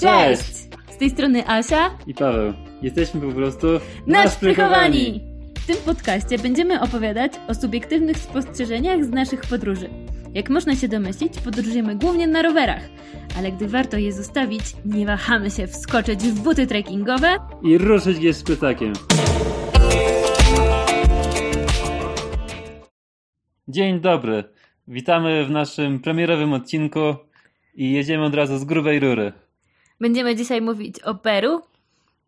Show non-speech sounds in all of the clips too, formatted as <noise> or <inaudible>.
Cześć! Z tej strony Asia i Paweł. Jesteśmy po prostu naszprychowani! W tym podcaście będziemy opowiadać o subiektywnych spostrzeżeniach z naszych podróży. Jak można się domyślić, podróżujemy głównie na rowerach, ale gdy warto je zostawić, nie wahamy się wskoczyć w buty trekkingowe i ruszyć je z pytakiem. Dzień dobry. Witamy w naszym premierowym odcinku i jedziemy od razu z grubej rury. Będziemy dzisiaj mówić o Peru,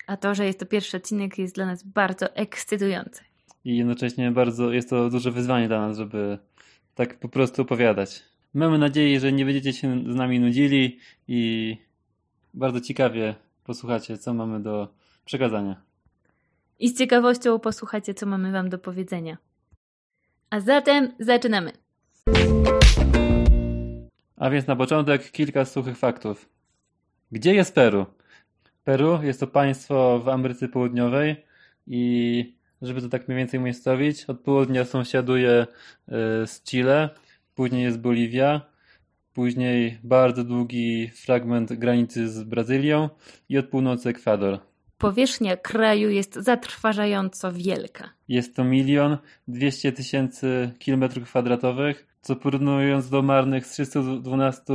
a to, że jest to pierwszy odcinek jest dla nas bardzo ekscytujące. I jednocześnie bardzo jest to duże wyzwanie dla nas, żeby tak po prostu opowiadać. Mamy nadzieję, że nie będziecie się z nami nudzili i bardzo ciekawie posłuchacie, co mamy do przekazania. I z ciekawością posłuchacie, co mamy Wam do powiedzenia. A zatem zaczynamy. A więc na początek kilka suchych faktów. Gdzie jest Peru? Peru jest to państwo w Ameryce Południowej i żeby to tak mniej więcej umiejscowić, od południa sąsiaduje y, z Chile, później jest Boliwia, później bardzo długi fragment granicy z Brazylią i od północy Ekwador. Powierzchnia kraju jest zatrważająco wielka. Jest to milion dwieście tysięcy kilometrów kwadratowych, co porównując do marnych 312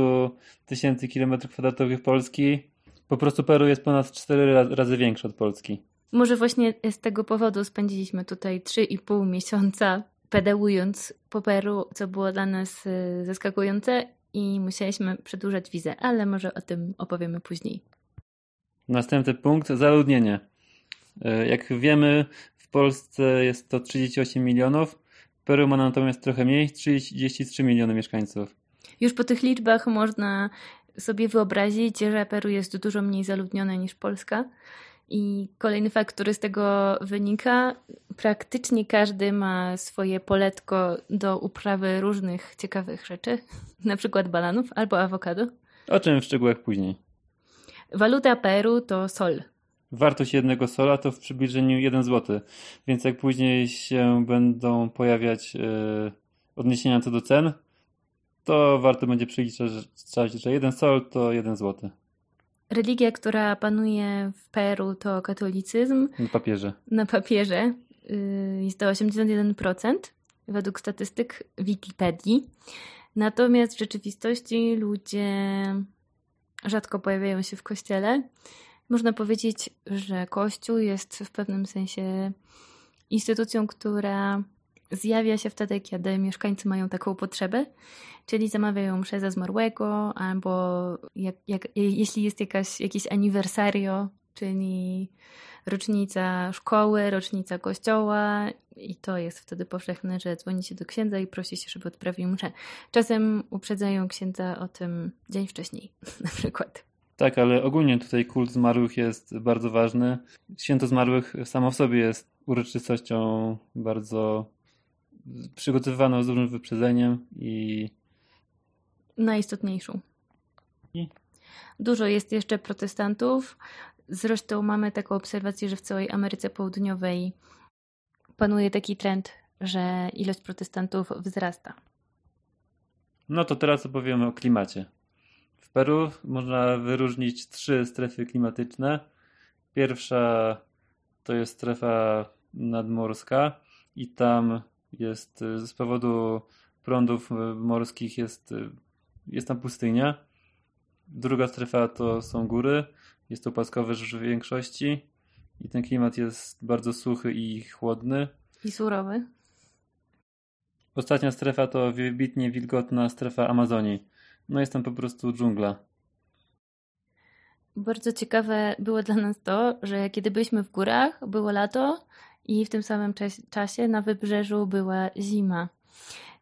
tysięcy kilometrów kwadratowych Polski, po prostu Peru jest ponad 4 razy większe od Polski. Może właśnie z tego powodu spędziliśmy tutaj 3,5 miesiąca pedałując po Peru, co było dla nas y, zaskakujące i musieliśmy przedłużać wizę, ale może o tym opowiemy później. Następny punkt, zaludnienie. Y, jak wiemy, w Polsce jest to 38 milionów, Peru ma natomiast trochę mniej, 33 miliony mieszkańców. Już po tych liczbach można sobie wyobrazić, że Peru jest dużo mniej zaludnione niż Polska. I kolejny fakt, który z tego wynika, praktycznie każdy ma swoje poletko do uprawy różnych ciekawych rzeczy, na przykład balanów albo awokado. O czym w szczegółach później. Waluta Peru to sol. Wartość jednego sola to w przybliżeniu 1 zł, więc jak później się będą pojawiać yy, odniesienia co do cen, to warto będzie przeliczać, że jeden sol to 1 zł. Religia, która panuje w Peru to katolicyzm. Na papierze. Na papierze. Y, jest to 81% według statystyk Wikipedii. Natomiast w rzeczywistości ludzie rzadko pojawiają się w kościele. Można powiedzieć, że Kościół jest w pewnym sensie instytucją, która zjawia się wtedy, kiedy mieszkańcy mają taką potrzebę, czyli zamawiają mszę za zmarłego, albo jak, jak, jeśli jest jakaś, jakieś aniversario, czyli rocznica szkoły, rocznica kościoła i to jest wtedy powszechne, że dzwoni się do księdza i prosi się, żeby odprawił mszę. Czasem uprzedzają księdza o tym dzień wcześniej, <laughs> na przykład. Tak, ale ogólnie tutaj kult zmarłych jest bardzo ważny. Święto zmarłych samo w sobie jest uroczystością bardzo przygotowywaną z dużym wyprzedzeniem i najistotniejszą. I? Dużo jest jeszcze protestantów. Zresztą mamy taką obserwację, że w całej Ameryce Południowej panuje taki trend, że ilość protestantów wzrasta. No to teraz opowiemy o klimacie. W Peru można wyróżnić trzy strefy klimatyczne. Pierwsza to jest strefa nadmorska i tam jest z powodu prądów morskich jest jest tam pustynia. Druga strefa to są góry. Jest to płaskowy w większości. I ten klimat jest bardzo suchy i chłodny. I surowy. Ostatnia strefa to wybitnie wilgotna strefa Amazonii. No jest tam po prostu dżungla. Bardzo ciekawe było dla nas to, że kiedy byliśmy w górach, było lato i w tym samym czasie na wybrzeżu była zima.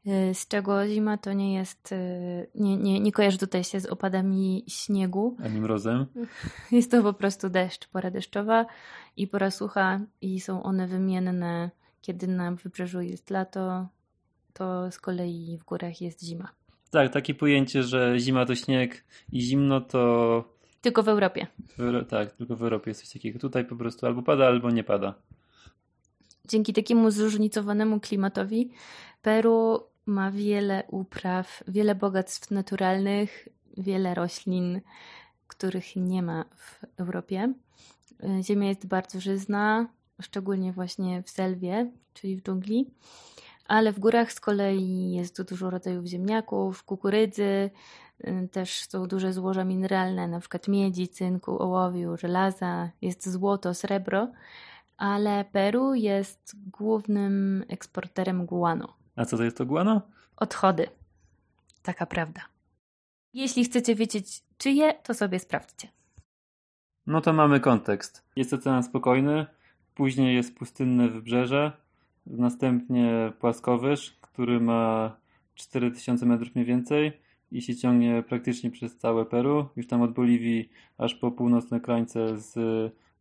Y, z czego zima to nie jest, y, nie, nie, nie kojarzy tutaj się z opadami śniegu. Ani mrozem. <laughs> Jest to po prostu deszcz, pora deszczowa i pora sucha i są one wymienne. Kiedy na wybrzeżu jest lato, to z kolei w górach jest zima. Tak, takie pojęcie, że zima to śnieg i zimno to... Tylko w Europie. W, tak, tylko w Europie jest coś takiego. Tutaj po prostu albo pada, albo nie pada. Dzięki takiemu zróżnicowanemu klimatowi Peru ma wiele upraw, wiele bogactw naturalnych, wiele roślin, których nie ma w Europie. Ziemia jest bardzo żyzna, szczególnie właśnie w selwie, czyli w dżungli. Ale w górach z kolei jest dużo rodzajów ziemniaków, kukurydzy, y, też są duże złoża mineralne, na przykład miedzi, cynku, ołowiu, żelaza, jest złoto, srebro, ale Peru jest głównym eksporterem guano. A co to jest to guano? Odchody. Taka prawda. Jeśli chcecie wiedzieć czyje, to sobie sprawdźcie. No to mamy kontekst. Jest ocean spokojny, później jest pustynne wybrzeże, następnie płaskowyż, który ma 4000 metrów mniej więcej i się ciągnie praktycznie przez całe Peru, już tam od Boliwii aż po północne krańce z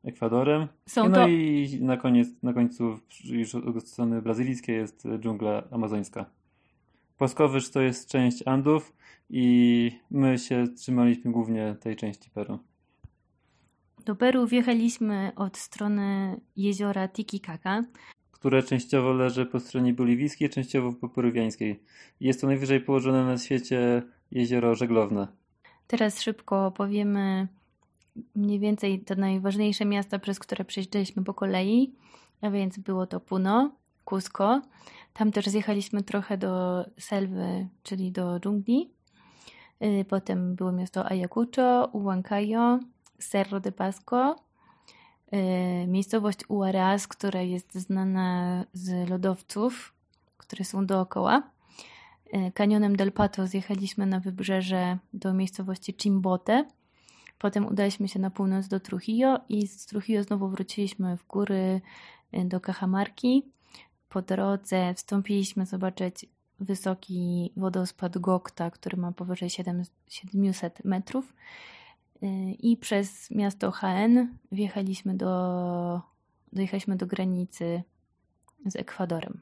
Ekwadorem. Są no to- i na koniec, na końcu już od strony brazylijskiej jest dżungla amazońska. Płaskowyż to jest część Andów i my się trzymaliśmy głównie tej części Peru. Do Peru wjechaliśmy od strony jeziora Titicaca. Które częściowo leży po stronie boliwijskiej, częściowo po peruwiańskiej. Jest to najwyżej położone na świecie jezioro żeglowne. Teraz szybko powiemy mniej więcej te najważniejsze miasta, przez które przejeżdżaliśmy po kolei. A więc było to Puno, Cusco. Tam też zjechaliśmy trochę do Selwy, czyli do dżungli. Y, Potem było miasto Ayacucho, Huancayo, Cerro de Pasco, miejscowość Huaraz, która jest znana z lodowców, które są dookoła. Y, Kanionem del Pato zjechaliśmy na wybrzeże do miejscowości Chimbote. Potem udaliśmy się na północ do Trujillo i z Trujillo znowu wróciliśmy w góry y, do Cajamarki. Po drodze wstąpiliśmy zobaczyć wysoki wodospad Gokta, który ma powyżej 7 700 metrów. Y, I przez miasto Jaén wjechaliśmy do, dojechaliśmy do granicy z Ekwadorem.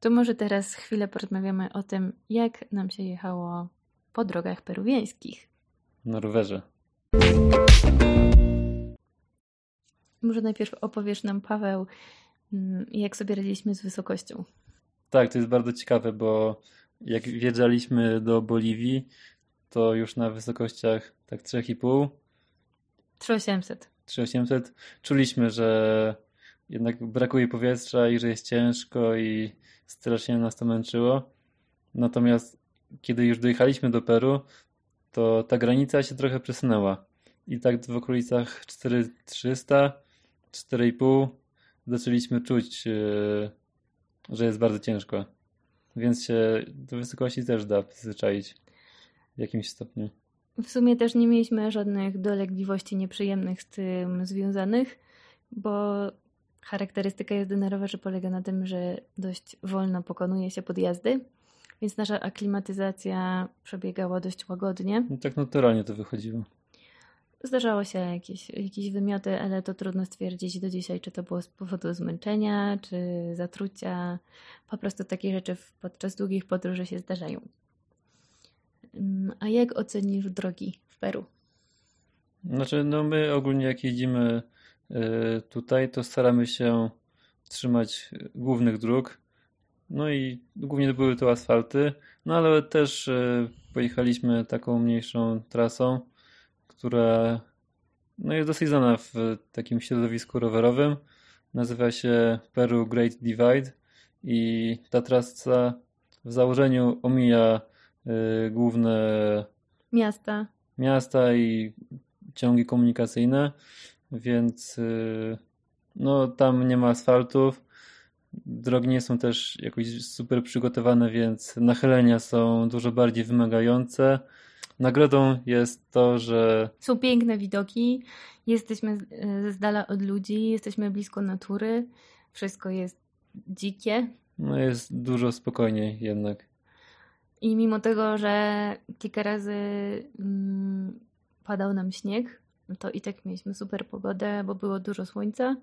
To może teraz chwilę porozmawiamy o tym, jak nam się jechało po drogach peruwiańskich. Na rowerze. Może najpierw opowiesz nam, Paweł, mm, jak sobie radziliśmy z wysokością. Tak, to jest bardzo ciekawe, bo jak wjeżdżaliśmy do Boliwii, to już na wysokościach tak 3,5, 3800. 3800 czuliśmy, że jednak brakuje powietrza i że jest ciężko i strasznie nas to męczyło. Natomiast kiedy już dojechaliśmy do Peru, to ta granica się trochę przesunęła. I tak w okolicach 4300, 4,5 zaczęliśmy czuć, yy, że jest bardzo ciężko. Więc się do wysokości też da przyzwyczaić w jakimś stopniu. W sumie też nie mieliśmy żadnych dolegliwości nieprzyjemnych z tym związanych, bo charakterystyka jazdy na rowerze polega na tym, że dość wolno pokonuje się podjazdy, więc nasza aklimatyzacja przebiegała dość łagodnie. No tak naturalnie to wychodziło. Zdarzało się jakieś, jakieś wymioty, ale to trudno stwierdzić do dzisiaj, czy to było z powodu zmęczenia, czy zatrucia. Po prostu takie rzeczy podczas długich podróży się zdarzają. Mm, A jak ocenisz drogi w Peru? Znaczy, no my ogólnie jak jeździmy y, tutaj, to staramy się trzymać głównych dróg. No i głównie były to asfalty, no ale też y, pojechaliśmy taką mniejszą trasą, która no jest dosyć znana w takim środowisku rowerowym. Nazywa się Peru Great Divide i ta trasa w założeniu omija główne Miasta. miasta i ciągi komunikacyjne, więc y, no tam nie ma asfaltów. Drogi nie są też jakoś super przygotowane, więc nachylenia są dużo bardziej wymagające. Nagrodą jest to, że Są piękne widoki, jesteśmy z- z dala od ludzi, jesteśmy blisko natury, wszystko jest dzikie. no, jest dużo spokojniej jednak. I mimo tego, że kilka razy mm, padał nam śnieg, to i tak mieliśmy super pogodę, bo było dużo słońca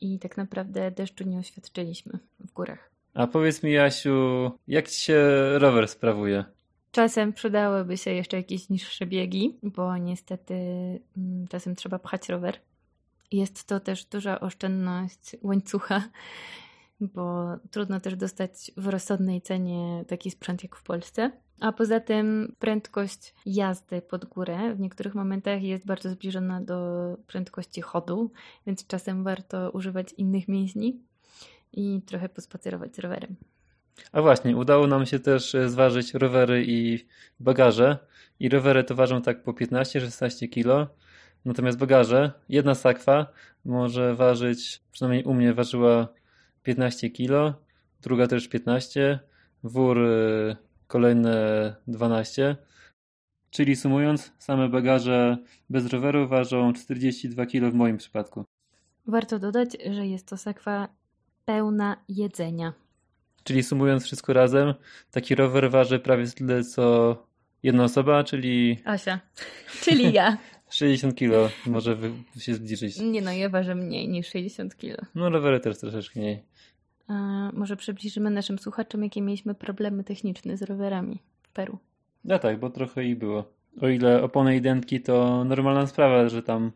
i tak naprawdę deszczu nie oświadczyliśmy w górach. A powiedz mi, Jasiu, jak ci się rower sprawuje? Czasem przydałyby się jeszcze jakieś niższe biegi, bo niestety mm, czasem trzeba pchać rower. Jest to też duża oszczędność łańcucha, bo trudno też dostać w rozsądnej cenie taki sprzęt jak w Polsce. A poza tym prędkość jazdy pod górę w niektórych momentach jest bardzo zbliżona do prędkości chodu, więc czasem warto używać innych mięśni i trochę pospacerować z rowerem. A właśnie, udało nam się też e, zważyć rowery i bagaże. I rowery to ważą tak po 15-16 kg. Natomiast bagaże, jedna sakwa może ważyć, przynajmniej u mnie ważyła 15 kg, druga też 15, wór e, kolejne 12. Czyli sumując, same bagaże bez roweru ważą 42 kg w moim przypadku. Warto dodać, że jest to sakwa pełna jedzenia. Czyli sumując wszystko razem, taki rower waży prawie tyle co jedna osoba, czyli. Asia, czyli ja. <laughs> 60 kg może się zbliżyć. Nie no, ja ważę mniej niż 60 kg. No rowery też troszeczkę mniej. Może przybliżymy naszym słuchaczom, jakie mieliśmy problemy techniczne z rowerami w Peru. No tak, bo trochę i było. O ile opony i dętki to normalna sprawa, że tam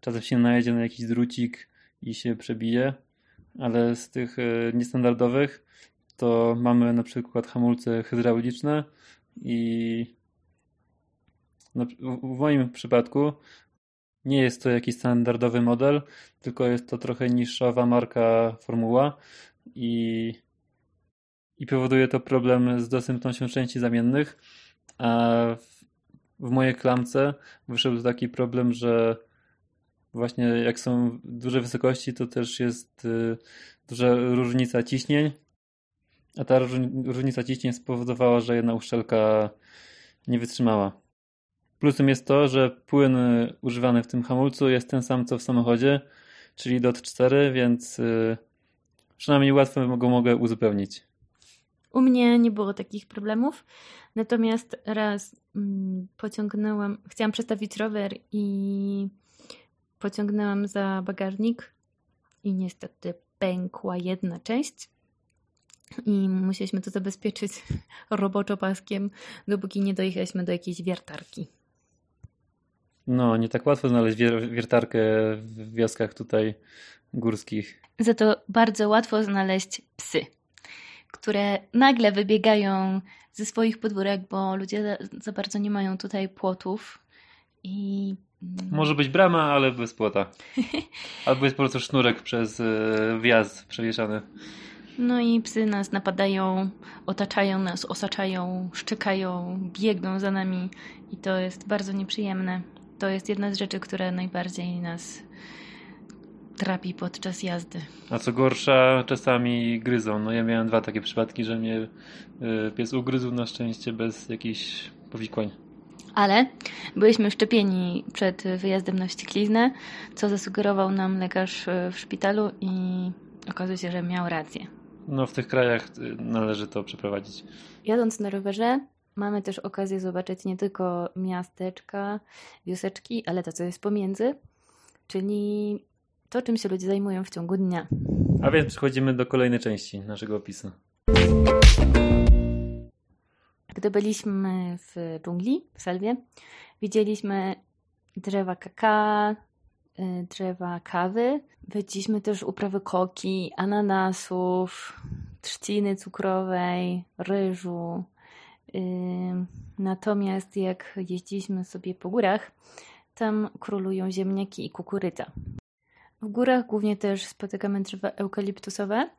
czasem się najedzie na jakiś drucik i się przebije, ale z tych e, niestandardowych to mamy na przykład hamulce hydrauliczne i w moim przypadku nie jest to jakiś standardowy model, tylko jest to trochę niższowa marka Formuła i, i powoduje to problem z dostępnością części zamiennych, a w, w mojej klamce wyszedł taki problem, że właśnie jak są duże wysokości, to też jest y, duża różnica ciśnień a ta różnica ciśnień spowodowała, że jedna uszczelka nie wytrzymała. Plusem jest to, że płyn używany w tym hamulcu jest ten sam co w samochodzie, czyli DOT 4, więc y, przynajmniej łatwo go mogę uzupełnić. U mnie nie było takich problemów, natomiast raz mm, pociągnęłam, chciałam przestawić rower i pociągnęłam za bagażnik i niestety pękła jedna część i musieliśmy to zabezpieczyć <laughs> roboczo paskiem, dopóki nie dojechaliśmy do jakiejś wiertarki. No, nie tak łatwo znaleźć wier wiertarkę w wioskach tutaj górskich. Za to bardzo łatwo znaleźć psy, które nagle wybiegają ze swoich podwórek, bo ludzie za, za bardzo nie mają tutaj płotów i mm, może być brama, ale bez płota. <laughs> Albo jest po prostu sznurek przez e, wjazd przewieszany. No i psy nas napadają, otaczają nas, osaczają, szczekają, biegną za nami i to jest bardzo nieprzyjemne. To jest jedna z rzeczy, która najbardziej nas trapi podczas jazdy. A co gorsza, czasami gryzą. No ja miałem dwa takie przypadki, że mnie y, pies ugryzł na szczęście bez jakichś powikłań. Ale byliśmy szczepieni przed wyjazdem na ściekliznę, co zasugerował nam lekarz y, w szpitalu i okazuje się, że miał rację. No w tych krajach y, należy to przeprowadzić. Jadąc na rowerze mamy też okazję zobaczyć nie tylko miasteczka, wioseczki, ale to, co jest pomiędzy, czyli to, czym się ludzie zajmują w ciągu dnia. A więc przechodzimy do kolejnej części naszego opisu. Gdy byliśmy w dżungli, w Selwie, widzieliśmy drzewa kakao, Y, drzewa kawy. Widzieliśmy też uprawy koki, ananasów, trzciny cukrowej, ryżu. Natomiast jak jeździliśmy sobie po górach, tam królują ziemniaki i kukurydza. W górach głównie też spotykamy drzewa eukaliptusowe,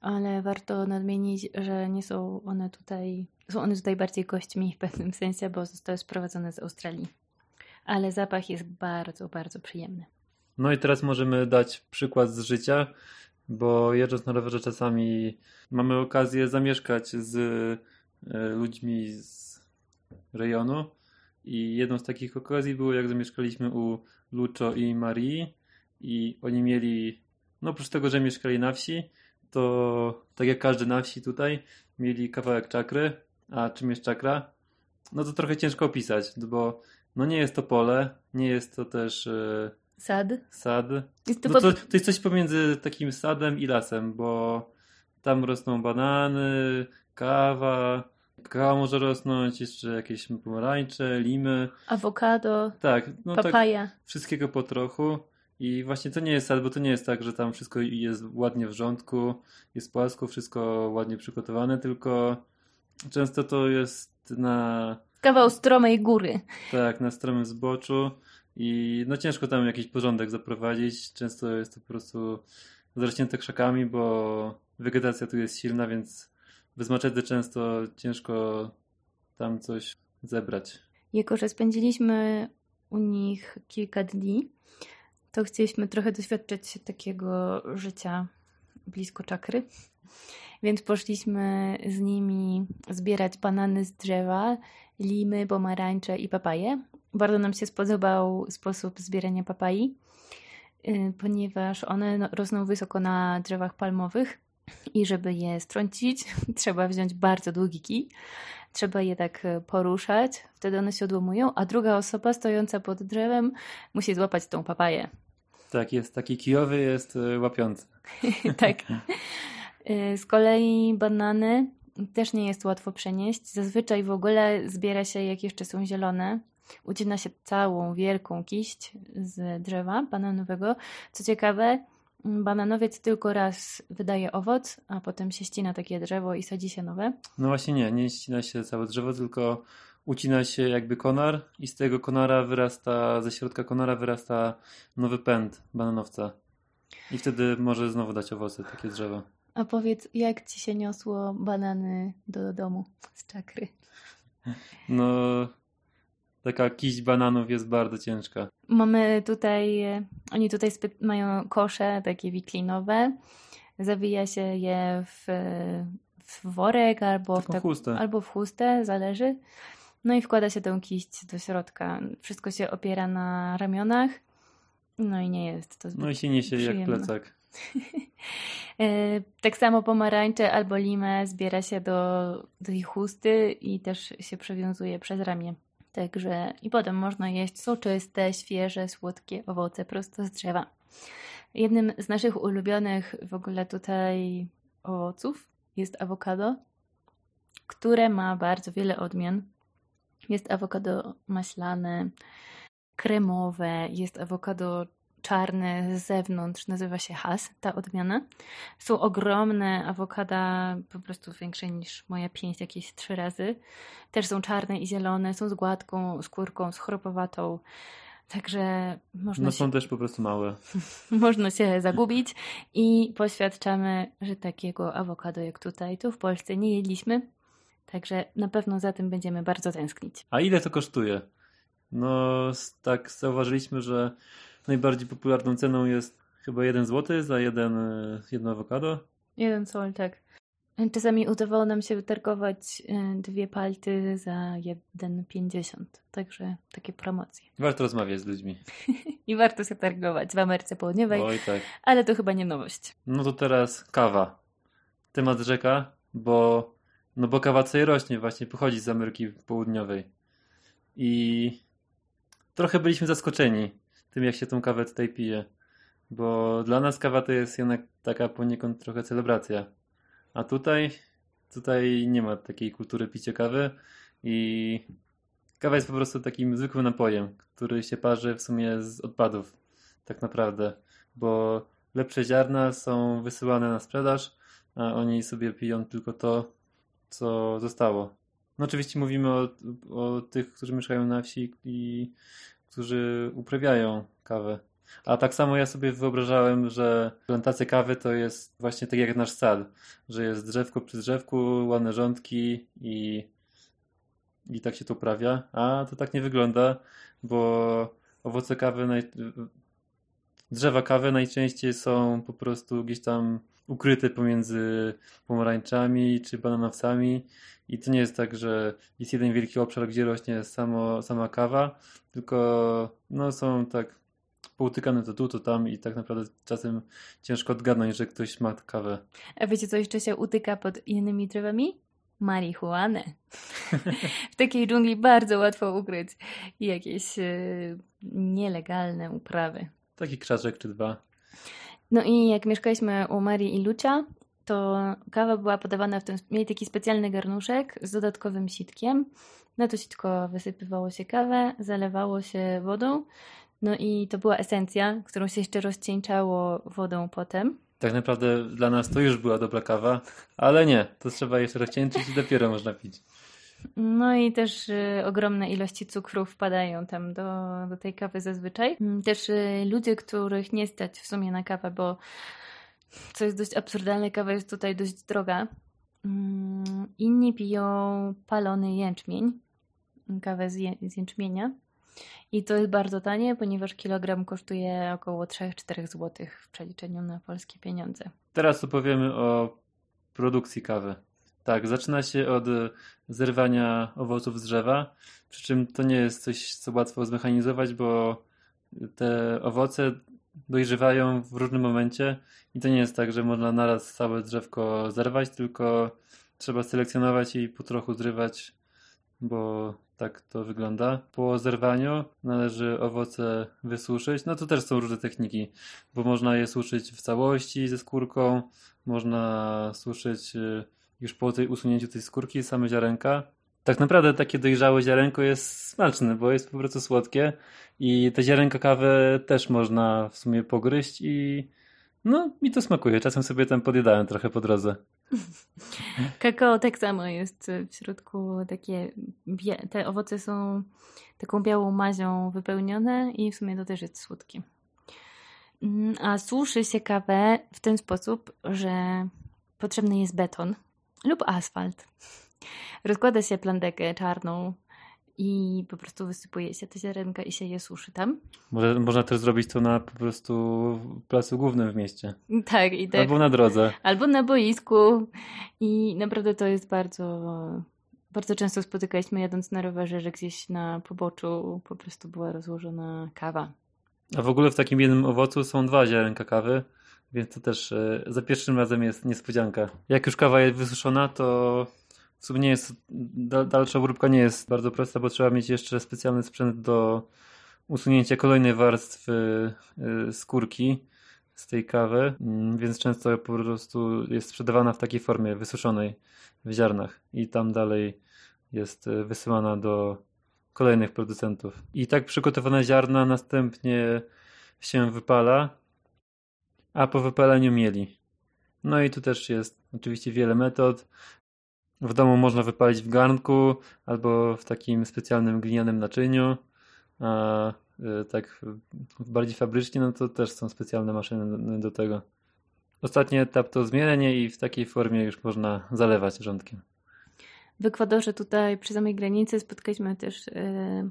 ale warto nadmienić, że nie są one tutaj, są one tutaj bardziej gośćmi w pewnym sensie, bo zostały sprowadzone z Australii ale zapach jest bardzo, bardzo przyjemny. No i teraz możemy dać przykład z życia, bo jeżdżąc na rowerze czasami mamy okazję zamieszkać z ludźmi z rejonu i jedną z takich okazji było jak zamieszkaliśmy u Lucho i Marii i oni mieli, no oprócz tego, że mieszkali na wsi, to tak jak każdy na wsi tutaj, mieli kawałek czakry, a czym jest czakra? No to trochę ciężko opisać, bo no nie jest to pole, nie jest to też e, sad. Sad. Jest to, no to, to jest coś pomiędzy takim sadem i lasem, bo tam rosną banany, kawa, kakao może rosnąć, jeszcze jakieś pomarańcze, limy. Awokado, tak, no papaja. Tak, wszystkiego po trochu. I właśnie to nie jest bo to nie jest tak, że tam wszystko jest ładnie w rządku, jest płasko, wszystko ładnie przygotowane, tylko często to jest na... Kawał stromej góry. Tak, na stromym zboczu i no ciężko tam jakiś porządek zaprowadzić. Często jest to po prostu zarośnięte krzakami, bo wegetacja tu jest silna, więc bez maczety często ciężko tam coś zebrać. Jako, że spędziliśmy u nich kilka dni, to chcieliśmy trochę doświadczyć takiego życia blisko czakry. Więc poszliśmy z nimi zbierać banany z drzewa, limy, pomarańcze i papaje. Bardzo nam się spodobał sposób zbierania papai, y, ponieważ one no, rosną wysoko na drzewach palmowych i żeby je strącić, <laughs> trzeba wziąć bardzo długi kij. Trzeba je tak e, poruszać, wtedy one się odłamują, a druga osoba stojąca pod drzewem musi złapać tą papaję. Tak, jest taki kijowy, jest e, łapiący. <laughs> tak. E, z kolei banany też nie jest łatwo przenieść. Zazwyczaj w ogóle zbiera się, jak jeszcze są zielone. Ucina się całą wielką kiść z drzewa bananowego. Co ciekawe, bananowiec tylko raz wydaje owoc, a potem się ścina takie drzewo i sadzi się nowe. No właśnie nie, nie ścina się całe drzewo, tylko ucina się jakby konar i z tego konara wyrasta, ze środka konara wyrasta nowy pęd bananowca. I wtedy może znowu dać owoce takie drzewo. A powiedz, jak ci się niosło banany do domu z czakry? No, taka kiść bananów jest bardzo ciężka. Mamy tutaj, oni tutaj mają kosze takie wiklinowe. Zawija się je w, w worek albo w, tak, chustę. albo w chustę, zależy. No i wkłada się tę kiść do środka. Wszystko się opiera na ramionach. No i nie jest to zbyt No i się niesie przyjemne. jak plecak. <laughs> E, tak samo pomarańcze albo limę zbiera się do, do tej chusty i też się przewiązuje przez ramię. Także i potem można jeść soczyste, świeże, słodkie owoce prosto z drzewa. Jednym z naszych ulubionych w ogóle tutaj owoców jest awokado, które ma bardzo wiele odmian. Jest awokado maślane, kremowe, jest awokado czarny z zewnątrz, nazywa się has, ta odmiana. Są ogromne awokada, po prostu większe niż moja pięść, jakieś trzy razy. Też są czarne i zielone, są z gładką skórką, z chropowatą. Także można. No są się... też po prostu małe. <laughs> można się zagubić i poświadczamy, że takiego awokado jak tutaj, tu w Polsce nie jedliśmy. Także na pewno za tym będziemy bardzo tęsknić. A ile to kosztuje? No, tak zauważyliśmy, że najbardziej popularną ceną jest chyba 1 zł za jeden, e, jedno awokado. Jeden sol, tak. Czasami udawało nam się wytargować e, dwie palty za 1,50. Także takie promocje. Warto rozmawiać z ludźmi. <laughs> I warto się targować w Ameryce Południowej. Oj, tak. Ale to chyba nie nowość. No to teraz kawa. Temat rzeka, bo, no bo kawa tutaj rośnie, właśnie pochodzi z Ameryki Południowej. I trochę byliśmy zaskoczeni tym, jak się tą kawę tutaj pije. Bo dla nas kawa to jest jednak taka poniekąd trochę celebracja. A tutaj, tutaj nie ma takiej kultury picia kawy i kawa jest po prostu takim zwykłym napojem, który się parzy w sumie z odpadów, tak naprawdę. Bo lepsze ziarna są wysyłane na sprzedaż, a oni sobie piją tylko to, co zostało. No oczywiście mówimy o, o tych, którzy mieszkają na wsi i którzy uprawiają kawę. A tak samo ja sobie wyobrażałem, że plantacja kawy to jest właśnie tak jak nasz sad, że jest drzewko przy drzewku, ładne rządki i, i tak się to uprawia. A to tak nie wygląda, bo owoce kawy, naj... drzewa kawy najczęściej są po prostu gdzieś tam ukryte pomiędzy pomarańczami czy bananowcami i to nie jest tak, że jest jeden wielki obszar, gdzie rośnie samo, sama kawa, tylko no, są tak poutykane to tu, to tam i tak naprawdę czasem ciężko odgadnąć, że ktoś ma kawę. A wiecie, co jeszcze się utyka pod innymi drzewami? Marihuanę. w takiej dżungli bardzo łatwo ukryć jakieś yy, nielegalne uprawy. Taki krzaczek czy dwa. No i jak mieszkaliśmy u Marii i Lucia, to kawa była podawana w tym, mieli taki specjalny garnuszek z dodatkowym sitkiem. Na to sitko wysypywało się kawę, zalewało się wodą, no i to była esencja, którą się jeszcze rozcieńczało wodą potem. Tak naprawdę dla nas to już była dobra kawa, ale nie, to trzeba jeszcze rozcieńczyć i dopiero można pić. No i też y, ogromne ilości cukrów wpadają tam do, do tej kawy zazwyczaj. Mm, Też y, ludzie, których nie stać w sumie na kawę, bo co jest dość absurdalne, kawa jest tutaj dość droga. Mm, Inni piją palony jęczmień, kawę z, z jęczmienia. I to jest bardzo tanie, ponieważ kilogram kosztuje około 3-4 zł w przeliczeniu na polskie pieniądze. Teraz opowiemy o produkcji kawy. Tak, zaczyna się od e, zrywania owoców z drzewa, przy czym to nie jest coś, co łatwo zmechanizować, bo te owoce dojrzewają w różnym momencie i to nie jest tak, że można naraz całe drzewko zerwać, tylko trzeba selekcjonować i po trochu zrywać, bo tak to wygląda. Po zerwaniu należy owoce wysuszyć. No to też są różne techniki, bo można je suszyć w całości ze skórką, można suszyć y, już po tej usunięciu tej skórki same ziarenka. Tak naprawdę takie dojrzałe ziarenko jest smaczne, bo jest po prostu słodkie i te ziarenka kawy też można w sumie pogryźć i no mi to smakuje. Czasem sobie tam podjadałem trochę po drodze. <laughs> Kakao tak samo jest w środku takie, te owoce są taką białą mazią wypełnione i w sumie to też jest słodkie. Mm, A suszy się kawę w ten sposób, że potrzebny jest beton lub asfalt. Rozkłada się plandekę czarną i po prostu wysypuje się te ziarenka i się je suszy tam. Może, można też zrobić to na po prostu placu głównym w mieście. Tak, i tak. Albo na drodze. albo na boisku i naprawdę to jest bardzo bardzo często spotykaliśmy jadąc na rowerze, że gdzieś na poboczu po prostu była rozłożona kawa. A w ogóle w takim jednym owocu są dwa ziarenka kawy, więc to też e, za pierwszym razem jest niespodzianka. Jak już kawa jest wysuszona, to w sumie nie jest, da, dalsza obróbka nie jest bardzo prosta, bo trzeba mieć jeszcze specjalny sprzęt do usunięcia kolejnej warstwy e, skórki z tej kawy, mm, więc często po prostu jest sprzedawana w takiej formie wysuszonej w ziarnach i tam dalej jest e, wysyłana do kolejnych producentów. I tak przygotowane ziarna następnie się wypala, a po wypaleniu mieli. No i tu też jest oczywiście wiele metod. W domu można wypalić w garnku albo w takim specjalnym glinianym naczyniu, a y, tak bardziej fabrycznie, no to też są specjalne maszyny do tego. Ostatni etap to zmielenie i w takiej formie już można zalewać rządkiem. W Ekwadorze tutaj przy samej granicy spotkaliśmy też e,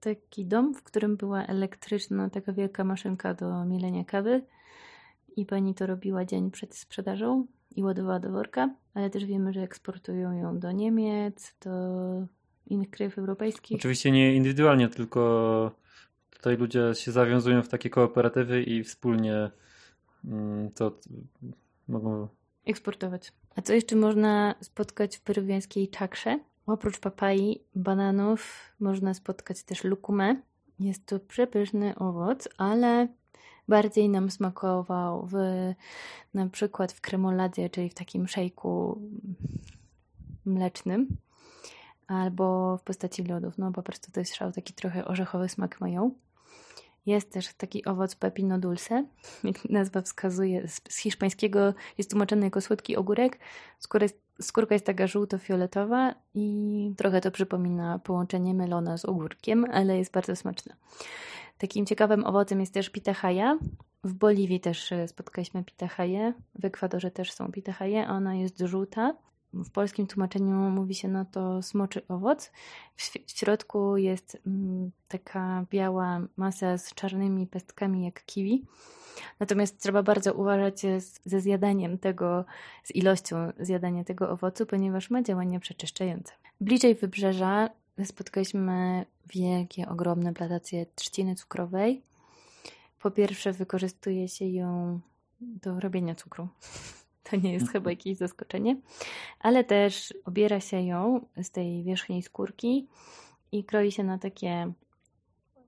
taki dom, w którym była elektryczna taka wielka maszynka do mielenia kawy i pani to robiła dzień przed sprzedażą i ładowała do worka, ale też wiemy, że eksportują ją do Niemiec, do innych krajów europejskich. Oczywiście nie indywidualnie, tylko tutaj ludzie się zawiązują w takie kooperatywy i wspólnie mm, to mogą eksportować. A co jeszcze można spotkać w peruwiańskiej czakrze? Oprócz papai, bananów można spotkać też lukumę. Jest to przepyszny owoc, ale bardziej nam smakował w, na przykład w kremoladzie, czyli w takim szejku mlecznym albo w postaci lodów. No po prostu to jest szał, taki trochę orzechowy smak mają. Jest też taki owoc pepino dulce, jak <laughs> nazwa wskazuje, z, hiszpańskiego jest tłumaczony jako słodki ogórek. Skóra jest, skórka jest taka żółto-fioletowa i trochę to przypomina połączenie melona z ogórkiem, ale jest bardzo smaczne. Takim ciekawym owocem jest też pitahaja. W Boliwii też spotkaliśmy pitahaję, w Ekwadorze też są pitahaje, a ona jest żółta. W polskim tłumaczeniu mówi się no to smoczy owoc. W, w środku jest mm, taka biała masa z czarnymi pestkami jak kiwi. Natomiast trzeba bardzo uważać z, ze zjadaniem tego, z ilością zjadania tego owocu, ponieważ ma działanie przeczyszczające. Bliżej wybrzeża spotkaliśmy wielkie, ogromne plantacje trzciny cukrowej. Po pierwsze wykorzystuje się ją do robienia cukru. To nie jest chyba jakieś zaskoczenie. Ale też obiera się ją z tej wierzchniej skórki i kroi się na takie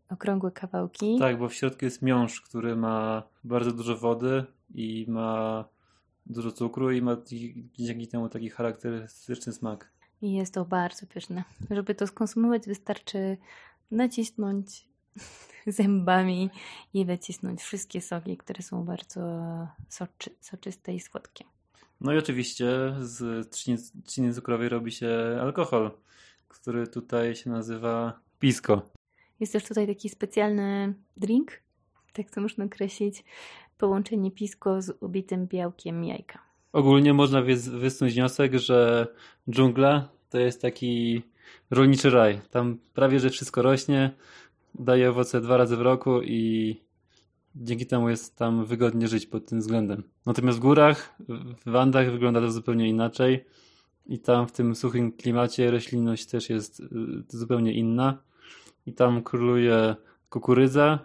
okrągłe kawałki. Tak, bo w środku jest miąższ, który ma bardzo dużo wody i ma dużo cukru i ma dzięki temu taki charakterystyczny smak. I jest to bardzo pyszne. Żeby to skonsumować, wystarczy nacisnąć <laughs> zębami i wycisnąć wszystkie soki, które są bardzo soczy, soczyste i słodkie. No i oczywiście z trzciny cukrowej robi się alkohol, który tutaj się nazywa pisko. Jest też tutaj taki specjalny drink, tak to można określić, połączenie pisko z ubitym białkiem jajka. Ogólnie można wysnuć wniosek, że dżungla to jest taki rolniczy raj. Tam prawie, że wszystko rośnie, daje owoce dwa razy w roku i dzięki temu jest tam wygodnie żyć pod tym względem. Natomiast w górach, w Andach wygląda to zupełnie inaczej i tam w tym suchym klimacie roślinność też jest y, zupełnie inna i tam króluje kukurydza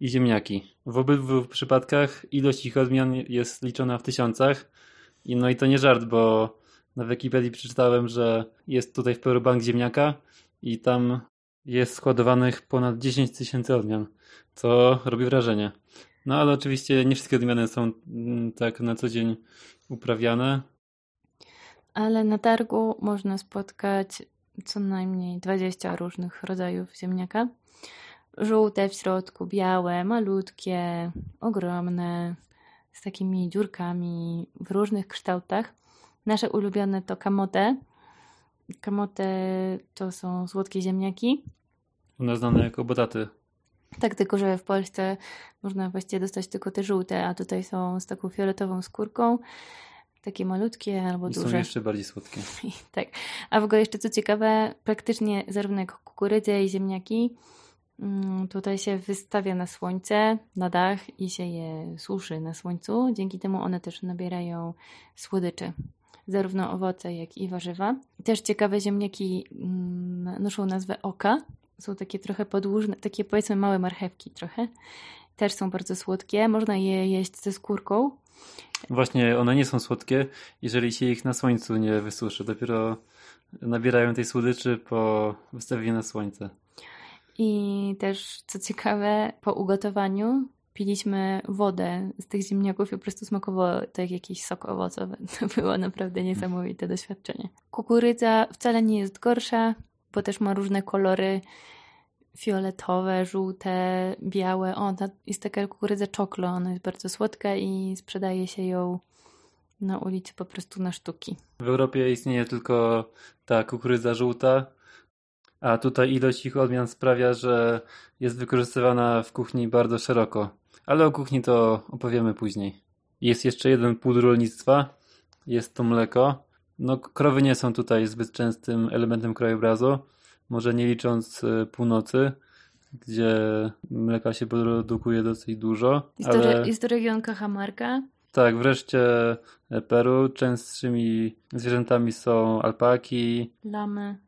i ziemniaki. W obydwu przypadkach ilość ich odmian jest liczona w tysiącach i no i to nie żart, bo na Wikipedii przeczytałem, że jest tutaj w Peru bank ziemniaka i tam jest składowanych ponad 10 tysięcy odmian, co robi wrażenie. No ale oczywiście nie wszystkie odmiany są mm, tak na co dzień uprawiane. Ale na targu można spotkać co najmniej 20 różnych rodzajów ziemniaka. Żółte w środku, białe, malutkie, ogromne, z takimi dziurkami w różnych kształtach. Nasze ulubione to kamote. Kamote to są słodkie ziemniaki. Nas znane jako botaty. Tak, tylko że w Polsce można właściwie dostać tylko te żółte, a tutaj są z taką fioletową skórką. Takie malutkie albo I duże. są jeszcze bardziej słodkie. <laughs> tak. A w ogóle jeszcze co ciekawe, praktycznie zarówno jak kukurydzę i ziemniaki mm, tutaj się wystawia na słońce, na dach i się je suszy na słońcu. Dzięki temu one też nabierają słodyczy zarówno owoce, jak i warzywa. Też ciekawe ziemniaki mm, noszą nazwę oka. Są takie trochę podłużne, takie powiedzmy małe marchewki trochę. Też są bardzo słodkie. Można je jeść ze skórką. Właśnie, one nie są słodkie, jeżeli się ich na słońcu nie wysuszy. Dopiero nabierają tej słodyczy po wystawieniu na słońce. I też, co ciekawe, po ugotowaniu piliśmy wodę z tych ziemniaków i po prostu smakowało to jak jakiś sok owocowy. <laughs> To było naprawdę niesamowite doświadczenie. Kukurydza wcale nie jest gorsza, bo też ma różne kolory fioletowe, żółte, białe. O, ta jest taka kukurydza czoklo, ona jest bardzo słodka i sprzedaje się ją na ulicy po prostu na sztuki. W Europie istnieje tylko ta kukurydza żółta, a tutaj ilość ich odmian sprawia, że jest wykorzystywana w kuchni bardzo szeroko. Ale o kuchni to opowiemy później. Jest jeszcze jeden płód rolnictwa. Jest to mleko. No, krowy nie są tutaj zbyt częstym elementem krajobrazu. Może nie licząc e, północy, gdzie mleka się produkuje dosyć dużo. Jest, ale... to, jest to region Cajamarca. Tak, wreszcie e, Peru. Częstszymi zwierzętami są alpaki, lamy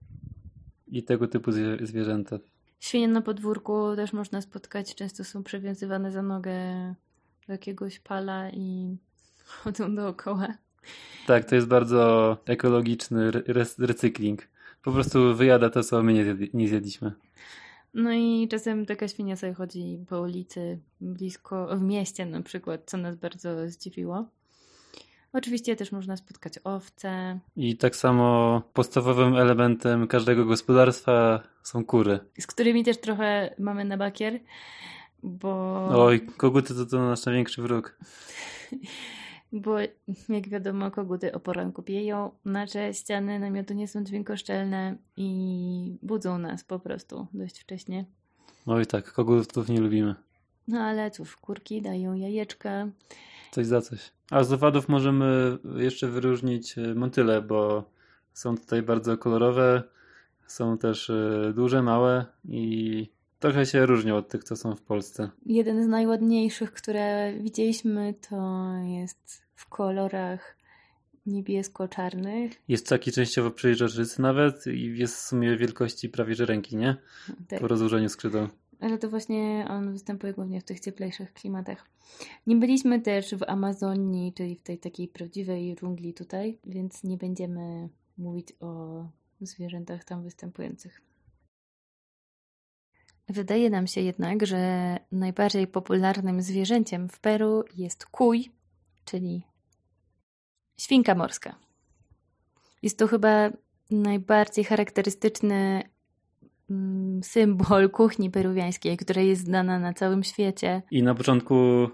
i tego typu zwierzęta. Świnie na podwórku też można spotkać. Często są przywiązywane za nogę do jakiegoś pala i chodzą dookoła. Tak, to jest bardzo ekologiczny recykling. Po prostu wyjada to, co my nie, zjadli, nie zjedliśmy. No i czasem taka świnia sobie chodzi po ulicy blisko, w mieście na przykład, co nas bardzo zdziwiło. Oczywiście też można spotkać owce. I tak samo podstawowym elementem każdego gospodarstwa są kury. Z którymi też trochę mamy na bakier, bo... Oj, koguty to, to nasz największy wróg. <laughs> bo jak wiadomo, koguty o poranku pieją, nasze ściany namiotu nie są dźwiękoszczelne i budzą nas po prostu dość wcześnie. Oj tak, kogutów nie lubimy. No ale cóż, kurki dają jajeczka. Coś za coś. A z owadów możemy jeszcze wyróżnić e, motyle, bo są tutaj bardzo kolorowe, są też e, duże, małe i trochę się różnią od tych, co są w Polsce. Jeden z najładniejszych, które widzieliśmy, to jest w kolorach niebiesko-czarnych. Jest taki częściowo przejrzysty nawet i jest w sumie wielkości prawie że ręki, nie? Tak. Po rozłożeniu skrzydeł. Ale to właśnie on występuje głównie w tych cieplejszych klimatach. Nie byliśmy też w Amazonii, czyli w tej takiej prawdziwej dżungli tutaj, więc nie będziemy mówić o zwierzętach tam występujących. Wydaje nam się jednak, że najbardziej popularnym zwierzęciem w Peru jest kuj, czyli świnka morska. Jest to chyba najbardziej charakterystyczny mm, symbol kuchni peruwiańskiej, która jest znana na całym świecie. I na początku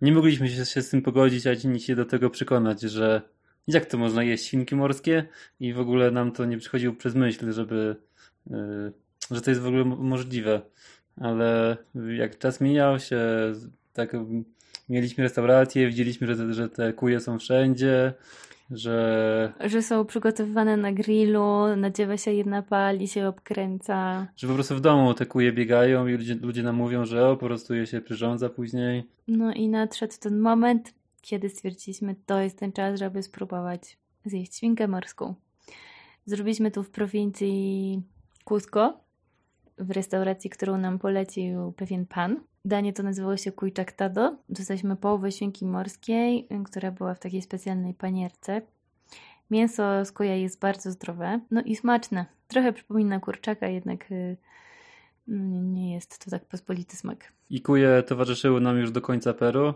nie mogliśmy się, się z tym pogodzić, ani się do tego przekonać, że jak to można jeść świnki morskie i w ogóle nam to nie przychodziło przez myśl, żeby, yy, że to jest w ogóle możliwe. Ale jak czas mijał się, tak mieliśmy restaurację, widzieliśmy, że te, że te kuje są wszędzie, że... Że są przygotowywane na grillu, nadziewa się jedna pali, się obkręca. Że po prostu w domu te kuje biegają i ludzie, ludzie nam mówią, że o, po prostu je się przyrządza później. No i nadszedł ten moment, kiedy stwierdziliśmy, to jest ten czas, żeby spróbować zjeść świnkę morską. Zrobiliśmy to w prowincji Cusco, w restauracji, którą nam polecił pewien pan. Danie to nazywało się Kujczaktado. Dostaliśmy połowę świnki morskiej, która była w takiej specjalnej panierce. Mięso z kuja jest bardzo zdrowe, no i smaczne. Trochę przypomina kurczaka, jednak y, nie jest to tak pospolity smak. I kuje towarzyszyły nam już do końca Peru.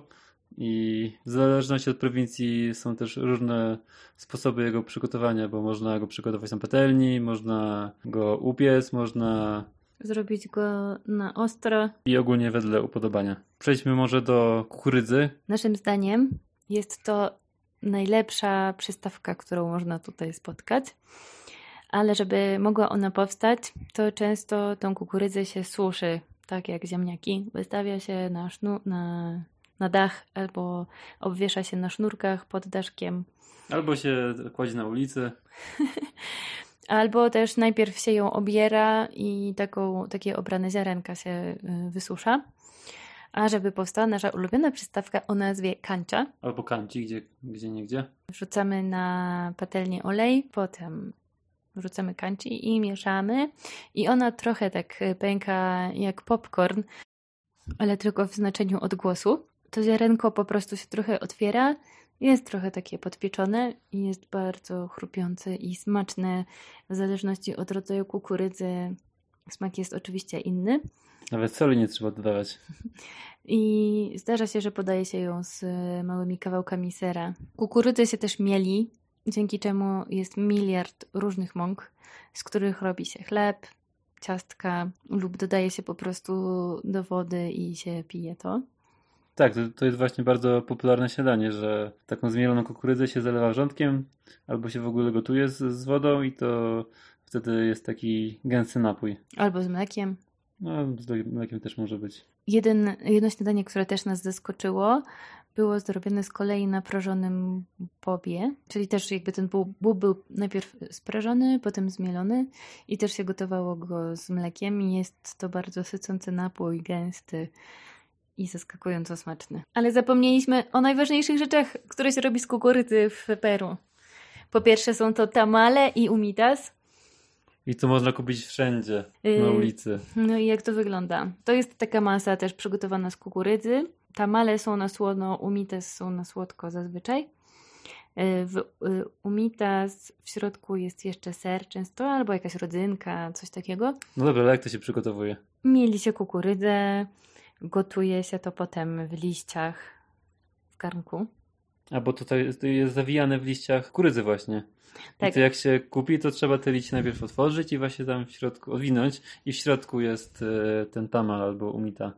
I w zależności od prowincji są też różne sposoby jego przygotowania, bo można go przygotować na patelni, można go upiec, można zrobić go na ostro. I ogólnie wedle upodobania. Przejdźmy może do kukurydzy. Naszym zdaniem jest to najlepsza przystawka, którą można tutaj spotkać. Ale żeby mogła ona powstać, to często tą kukurydzę się suszy, tak jak ziemniaki. Wystawia się na, sznu- na, na dach albo obwiesza się na sznurkach pod daszkiem. Albo się kładzie na ulicy. <laughs> Albo też najpierw się ją obiera i taką, takie obrane ziarenka się y, wysusza. A żeby powstała nasza ulubiona przystawka o nazwie kancia. Albo kanci, gdzie, gdzie nie gdzie. Wrzucamy na patelnię olej, potem wrzucamy kanci i mieszamy. I ona trochę tak pęka jak popcorn, ale tylko w znaczeniu odgłosu. To ziarenko po prostu się trochę otwiera jest trochę takie podpieczone i jest bardzo chrupiące i smaczne. W zależności od rodzaju kukurydzy smak jest oczywiście inny. Nawet soli nie trzeba dodawać. I zdarza się, że podaje się ją z małymi kawałkami sera. Kukurydzy się też mieli, dzięki czemu jest miliard różnych mąk, z których robi się chleb, ciastka lub dodaje się po prostu do wody i się pije to. Tak, to, to jest właśnie bardzo popularne śniadanie, że taką zmieloną kukurydzę się zalewa wrzątkiem albo się w ogóle gotuje z, z wodą i to wtedy jest taki gęsty napój. Albo z mlekiem. No, z mlekiem też może być. Jeden, jedno śniadanie, które też nas zaskoczyło, było zrobione z kolei na prażonym bobie, czyli też jakby ten bób był najpierw sprażony, potem zmielony i też się gotowało go z mlekiem i jest to bardzo sycący napój, gęsty i zaskakująco smaczny. Ale zapomnieliśmy o najważniejszych rzeczach, które się robi z kukurydzy w Peru. Po pierwsze są to tamale i umitas. I to można kupić wszędzie, na y, ulicy. No i jak to wygląda? To jest taka masa też przygotowana z kukurydzy. Tamale są na słono, umitas są na słodko zazwyczaj. Y, w y, umitas w środku jest jeszcze ser często, albo jakaś rodzynka, coś takiego. No dobra, ale jak to się przygotowuje? Mieli się kukurydzę, Gotuje się to potem w liściach w garnku. A bo tutaj jest, jest zawijane w liściach kurydzy właśnie. Tak. I to jak się kupi, to trzeba te liście najpierw otworzyć i właśnie tam w środku odwinąć i w środku jest e, ten tamal albo umita.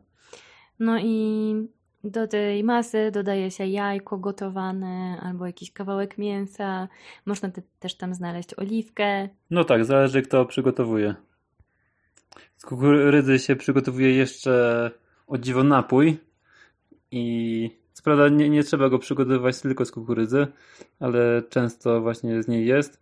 No i do tej masy dodaje się jajko gotowane albo jakiś kawałek mięsa. Można te, też tam znaleźć oliwkę. No tak, zależy kto przygotowuje. Z kukurydzy się przygotowuje jeszcze o dziwo napój i co prawda nie, nie trzeba go przygotowywać tylko z kukurydzy, ale często właśnie z niej jest.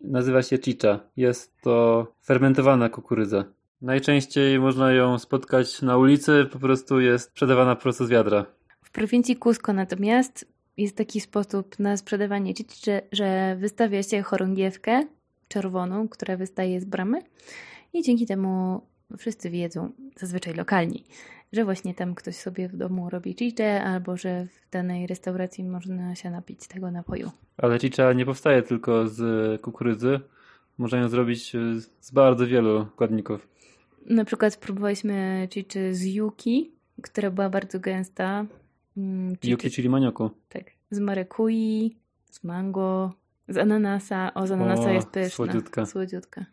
Nazywa się chicha. Jest to fermentowana kukurydza. Najczęściej można ją spotkać na ulicy, po prostu jest sprzedawana prosto z wiadra. W prowincji Cusco natomiast jest taki sposób na sprzedawanie chicha, że wystawia się chorągiewkę czerwoną, która wystaje z bramy i dzięki temu wszyscy wiedzą, zazwyczaj lokalni, że właśnie tam ktoś sobie w domu robi chicze, albo że w danej restauracji można się napić tego napoju. Ale chicha nie powstaje tylko z kukurydzy. Można ją zrobić z bardzo wielu składników. Na przykład próbowaliśmy chiczy z yuki, która była bardzo gęsta. Mm, chiczy... Yuki, czyli manioku. Tak. Z marekui, z mango, z ananasa. O, z ananasa o, jest pyszna. Słodziutka. Słodziutka.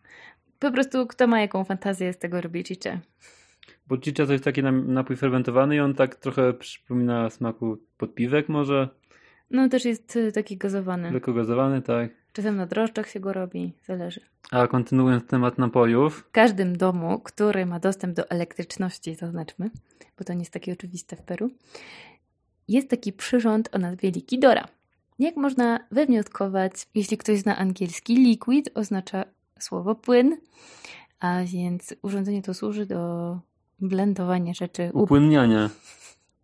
po prostu kto ma jaką fantazję, z tego robi chicha. Bo chicha to jest taki napój fermentowany i on tak trochę przypomina smaku podpiwek może. No też jest y, taki gazowany. Lekko gazowany, tak. Czasem na drożdżach się go robi, zależy. A kontynuując temat napojów. W każdym domu, który ma dostęp do elektryczności, zaznaczmy, bo to nie jest takie oczywiste w Peru, jest taki przyrząd o nazwie Liquidora. Jak można wywnioskować, jeśli ktoś zna angielski, liquid oznacza słowo płyn, a więc urządzenie to służy do blendowania rzeczy. Upłynniania. <laughs>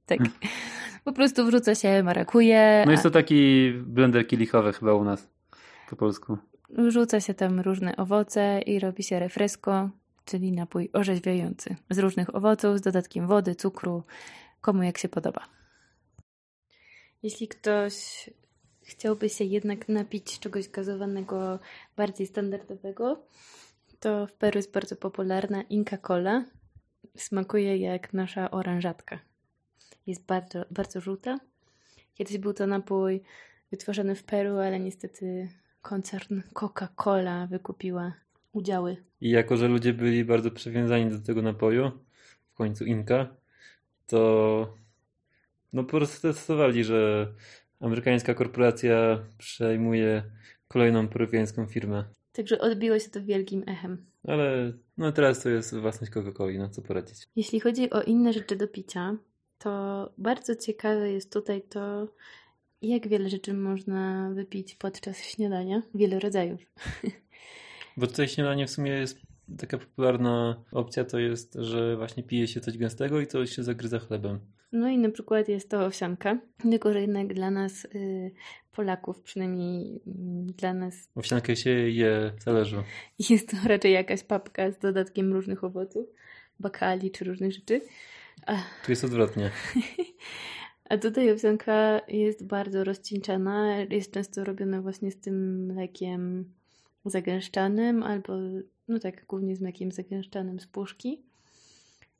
Tak. Po prostu wrzuca się marakuje. No jest to taki blender kielichowy chyba u nas po polsku. Wrzuca się tam różne owoce i robi się refresco, czyli napój orzeźwiający. Z różnych owoców, z dodatkiem wody, cukru, komu jak się podoba. Jeśli ktoś chciałby się jednak napić czegoś gazowanego, bardziej standardowego, to w Peru jest bardzo popularna Inca Cola. Smakuje jak nasza oranżatka. Jest bardzo, bardzo żółta. Kiedyś był to napój wytworzony w Peru, ale niestety koncern Coca-Cola wykupiła udziały. I jako, że ludzie byli bardzo przywiązani do tego napoju, w końcu Inka, to no po prostu zdecydowali, że amerykańska korporacja przejmuje kolejną peruwiańską firmę. Także odbiło się to wielkim echem. Ale no teraz to jest własność Coca-Coli, no co poradzić. Jeśli chodzi o inne rzeczy do picia, to bardzo ciekawe jest tutaj to, jak wiele rzeczy można wypić podczas śniadania. Wiele rodzajów. <laughs> Bo tutaj śniadanie w sumie jest taka popularna opcja, to jest, że właśnie pije się coś gęstego i to się zagryza chlebem. No i na przykład jest to owsianka, tylko że jednak dla nas y, Polaków, przynajmniej y, dla nas... Owsiankę się je w talerzu. Jest to raczej jakaś papka z dodatkiem różnych owoców, bakali czy różnych rzeczy. A... Tu jest odwrotnie. <laughs> A tutaj owsianka jest bardzo rozcieńczana, jest często robiona właśnie z tym mlekiem zagęszczanym albo, no tak, głównie z mlekiem zagęszczanym z puszki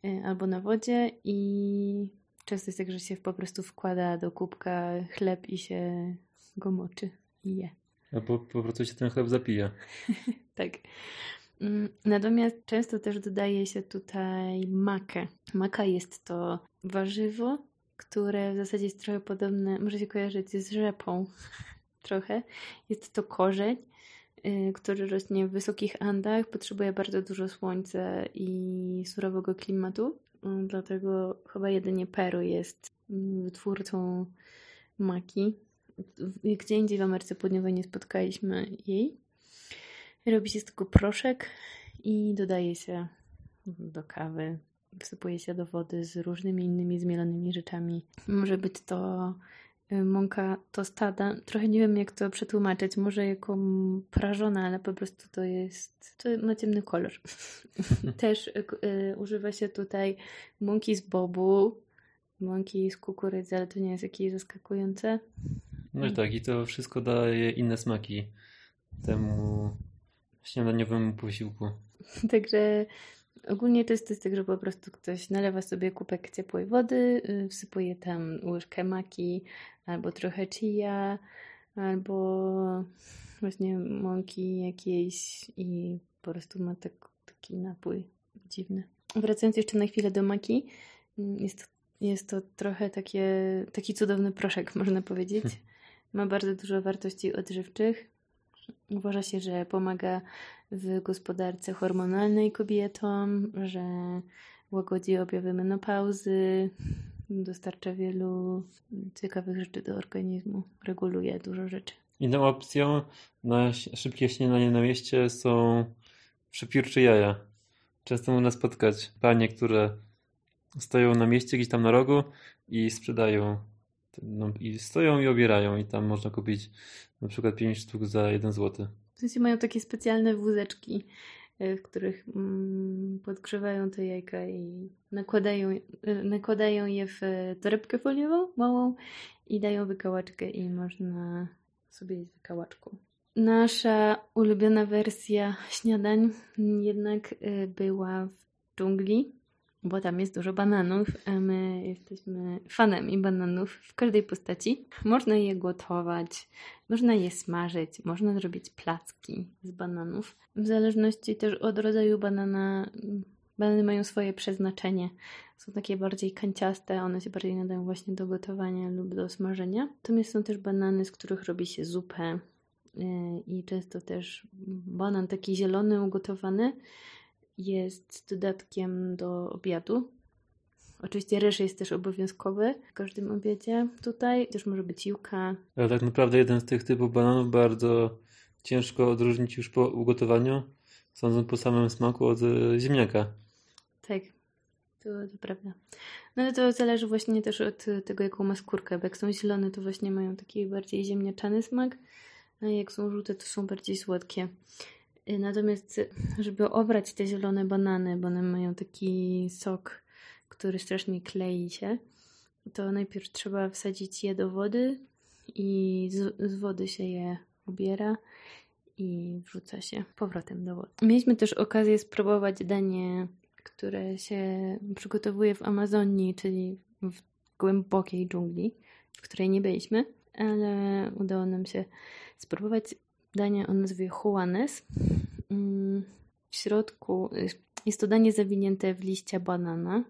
y, albo na wodzie i Często jest tak, że się po prostu wkłada do kubka chleb i się go moczy i je. Albo po prostu się ten chleb zapija. <laughs> tak. Mm, natomiast często też dodaje się tutaj makę. Maka jest to warzywo, które w zasadzie jest trochę podobne, może się kojarzyć z rzepą <laughs> trochę. Jest to korzeń, y, który rośnie w wysokich Andach, potrzebuje bardzo dużo słońca i surowego klimatu. Dlatego chyba jedynie Peru jest mm, wytwórcą maki. Gdzie indziej w Ameryce Południowej nie spotkaliśmy jej. Robi się z tego proszek i dodaje się do kawy, wsypuje się do wody z różnymi innymi zmielonymi rzeczami. Może być to mąka tostada. Trochę nie wiem, jak to przetłumaczyć. Może jako prażona, ale po prostu to jest. To ma ciemny kolor. <laughs> Też y, y, używa się tutaj mąki z bobu, mąki z kukurydzy, ale to nie jest jakieś zaskakujące. No i tak, i to wszystko daje inne smaki temu śniadaniowemu posiłku. <laughs> Także Ogólnie to jest, to jest tak, że po prostu ktoś nalewa sobie kubek ciepłej wody, y, wsypuje tam łyżkę maki, albo trochę chia, albo właśnie mąki jakiejś i po prostu ma tak, taki napój dziwny. Wracając jeszcze na chwilę do maki, jest, jest to trochę takie, taki cudowny proszek, <laughs> można powiedzieć. Hmm. Ma bardzo dużo wartości odżywczych. Uważa się, że pomaga w gospodarce hormonalnej kobietom, że łagodzi objawy menopauzy, dostarcza wielu ciekawych rzeczy do organizmu, reguluje dużo rzeczy. Inną opcją na szybkie śniadanie na mieście są przepiórcze jaja. Często można spotkać panie, które stoją na mieście gdzieś tam na rogu i sprzedają no, i stoją i obierają i tam można kupić na przykład 5 sztuk za 1 zł. W sensie mają takie specjalne wózeczki, w których mm, podgrzewają te jajka i nakładają, e, nakładają je w torebkę foliową małą i dają wykałaczkę i można sobie jeść wykałaczką. Nasza ulubiona wersja śniadań jednak e, była w dżungli, bo tam jest dużo bananów, a my jesteśmy fanami bananów w każdej postaci. Można je gotować, można je smażyć, można zrobić placki z bananów. W zależności też od rodzaju banana, banany mają swoje przeznaczenie. Są takie bardziej kanciaste, one się bardziej nadają właśnie do gotowania lub do smażenia. Natomiast są też banany, z których robi się zupę yy, i często też banan taki zielony ugotowany jest dodatkiem do obiadu. Oczywiście ryż jest też obowiązkowy w każdym obiedzie. Tutaj też może być juka. Ale tak naprawdę jeden z tych typów bananów bardzo ciężko odróżnić już po ugotowaniu, sądząc po samym smaku od e, ziemniaka. Tak, to, to prawda. No ale to zależy właśnie też od tego, jaką ma skórkę, bo jak są zielone, to właśnie mają taki bardziej ziemniaczany smak, a jak są żółte, to są bardziej słodkie. Y, natomiast, żeby obrać te zielone banany, bo one mają taki sok, który strasznie klei się, to najpierw trzeba wsadzić je do wody i z, z wody się je obiera i wrzuca się powrotem do wody. Mieliśmy też okazję spróbować danie, które się przygotowuje w Amazonii, czyli w głębokiej dżungli, w której nie byliśmy, ale udało nam się spróbować danie o nazwie Juanes. Mm, w środku y, jest to danie zawinięte w liście banana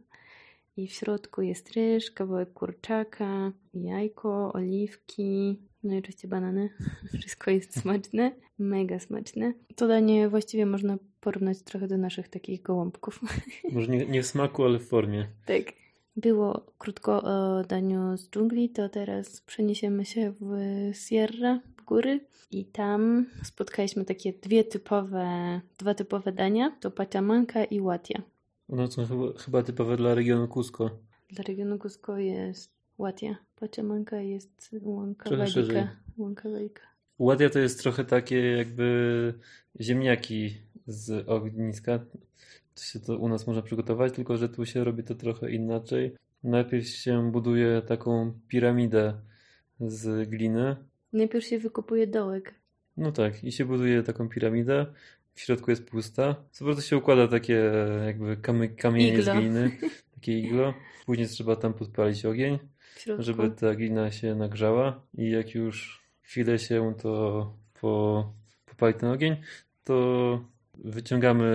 i w środku jest ryż, kawałek kurczaka, jajko, oliwki, no i oczywiście banany. <laughs> Wszystko jest smaczne, mega smaczne. To danie właściwie można porównać trochę do naszych takich gołąbków. <laughs> Może nie, nie w smaku, ale w formie. Tak. Było krótko o daniu z dżungli, to teraz przeniesiemy się w Sierra, góry i tam spotkaliśmy takie dwie typowe, dwa typowe dania, to pachamanka i łatia. One są chyba, chyba typowe dla regionu Cusco. Dla regionu Cusco jest łatia, pachamanka jest łąka wajka. Łatia to jest trochę takie jakby ziemniaki z ogniska. To się to u nas można przygotować, tylko że tu się robi to trochę inaczej. Najpierw się buduje taką piramidę z gliny, Najpierw się wykopuje dołek. No tak, i się buduje taką piramidę. W środku jest pusta. Co bardzo się układa takie jakby kamy, kamienie iglo. z gliny, <laughs> takie iglo. Później trzeba tam podpalić ogień, żeby ta glina się nagrzała i jak już chwilę się to po, popali ten ogień, to wyciągamy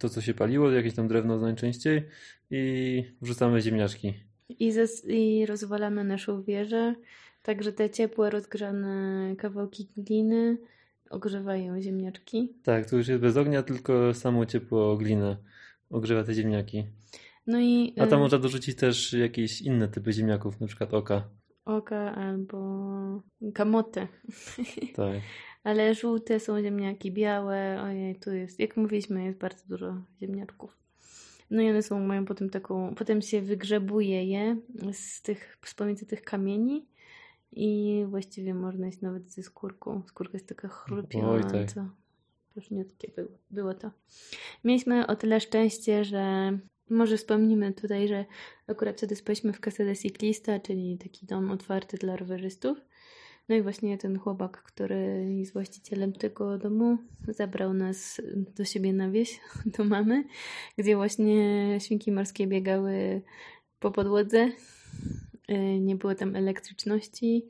to, co się paliło, jakieś tam drewno najczęściej i wrzucamy ziemniaczki. I, i rozwalamy naszą wieżę Także te ciepłe, rozgrzane kawałki gliny ogrzewają ziemniaczki. Tak, tu już jest bez ognia, tylko samo ciepło gliny ogrzewa te ziemniaki. No i, A tam można dorzucić też jakieś inne typy ziemniaków, na przykład oka. Oka albo kamotę. Tak. <laughs> Ale żółte są ziemniaki, białe. Ojej, tu jest, jak mówiliśmy, jest bardzo dużo ziemniaczków. No i one są, mają potem taką, potem się wygrzebuje je z tych, z pomiędzy tych kamieni i właściwie można jeść nawet ze skórką. Skórka jest taka chrupiąca. Tak. Pyszniutkie było, było to. Mieliśmy o tyle szczęście, że może wspomnimy tutaj, że akurat wtedy spaliśmy w Casa de Ciclista, czyli taki dom otwarty dla rowerzystów. No i właśnie ten chłopak, który jest właścicielem tego domu, zabrał nas do siebie na wieś, <laughs> do mamy, gdzie właśnie świnki morskie biegały po podłodze nie było tam elektryczności,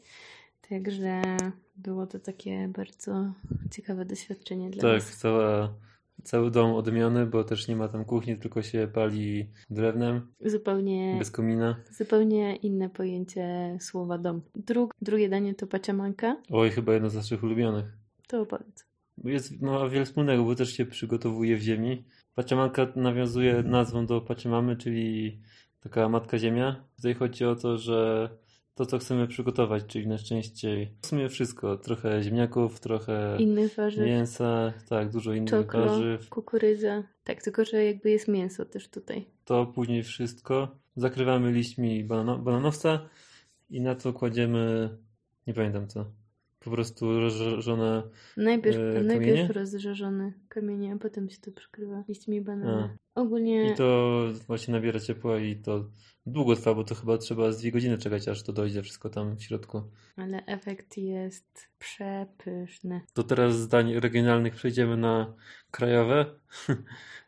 także było to takie bardzo ciekawe doświadczenie dla tak, nas. Tak, cała, cały dom odmiany, bo też nie ma tam kuchni, tylko się pali drewnem. Zupełnie. Bez komina. Zupełnie inne pojęcie słowa dom. Drug, drugie danie to paczamanka. Oj, chyba jedno z naszych ulubionych. To opowiedz. Jest, ma wiele wspólnego, bo też się przygotowuje w ziemi. Paczamanka nawiązuje nazwą do paczemamy, czyli taka matka ziemia. Tutaj chodzi o to, że to, co chcemy przygotować, czyli najczęściej w sumie wszystko. Trochę ziemniaków, trochę innych warzyw. mięsa, tak, dużo innych Czokro, warzyw. kukurydza. Tak, tylko że jakby jest mięso też tutaj. To później wszystko zakrywamy liśćmi banano bananowca i na to kładziemy, nie pamiętam co. po prostu rozżarzone Najpierw, e, najpierw kamienie? rozżarzone kamienie, a potem się to przykrywa liśćmi banana. A. Ogólnie I to właśnie nabiera ciepła i to długo trwa, bo to chyba trzeba z dwie godziny czekać, aż to dojdzie wszystko tam w środku. ale efekt jest przepyszny. To teraz z dań regionalnych przejdziemy na krajowe. <laughs>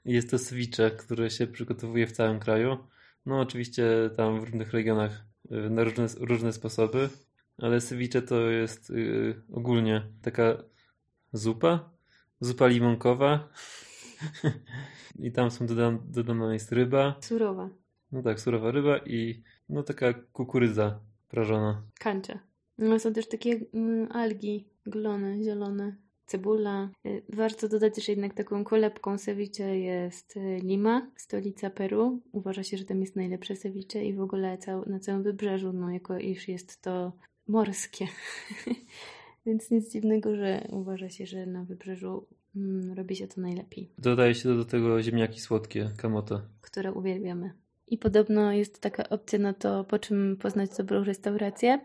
Jest to ceviche, które się przygotowuje w całym kraju. No oczywiście tam w różnych regionach y, na różne, różne sposoby, ale ceviche to jest y, ogólnie taka zupa, zupa limonkowa <laughs> i tam są dodane, dodana jest ryba, Surowa. no tak, surowa ryba i no taka kukurydza prażona. Kancia. No są też takie mm, algi glone, zielone. Cebula. Y, Warto dodać, że jednak taką kolebką ceviche jest y, Lima, stolica Peru. Uważa się, że tam jest najlepsze ceviche i w ogóle cał, na całym wybrzeżu, no jako iż jest to morskie. <laughs> Więc nic dziwnego, że uważa się, że na wybrzeżu mm, robi się to najlepiej. Dodaje się do tego ziemniaki słodkie, kamote. które uwielbiamy. I podobno jest taka opcja na to, po czym poznać dobrą restaurację.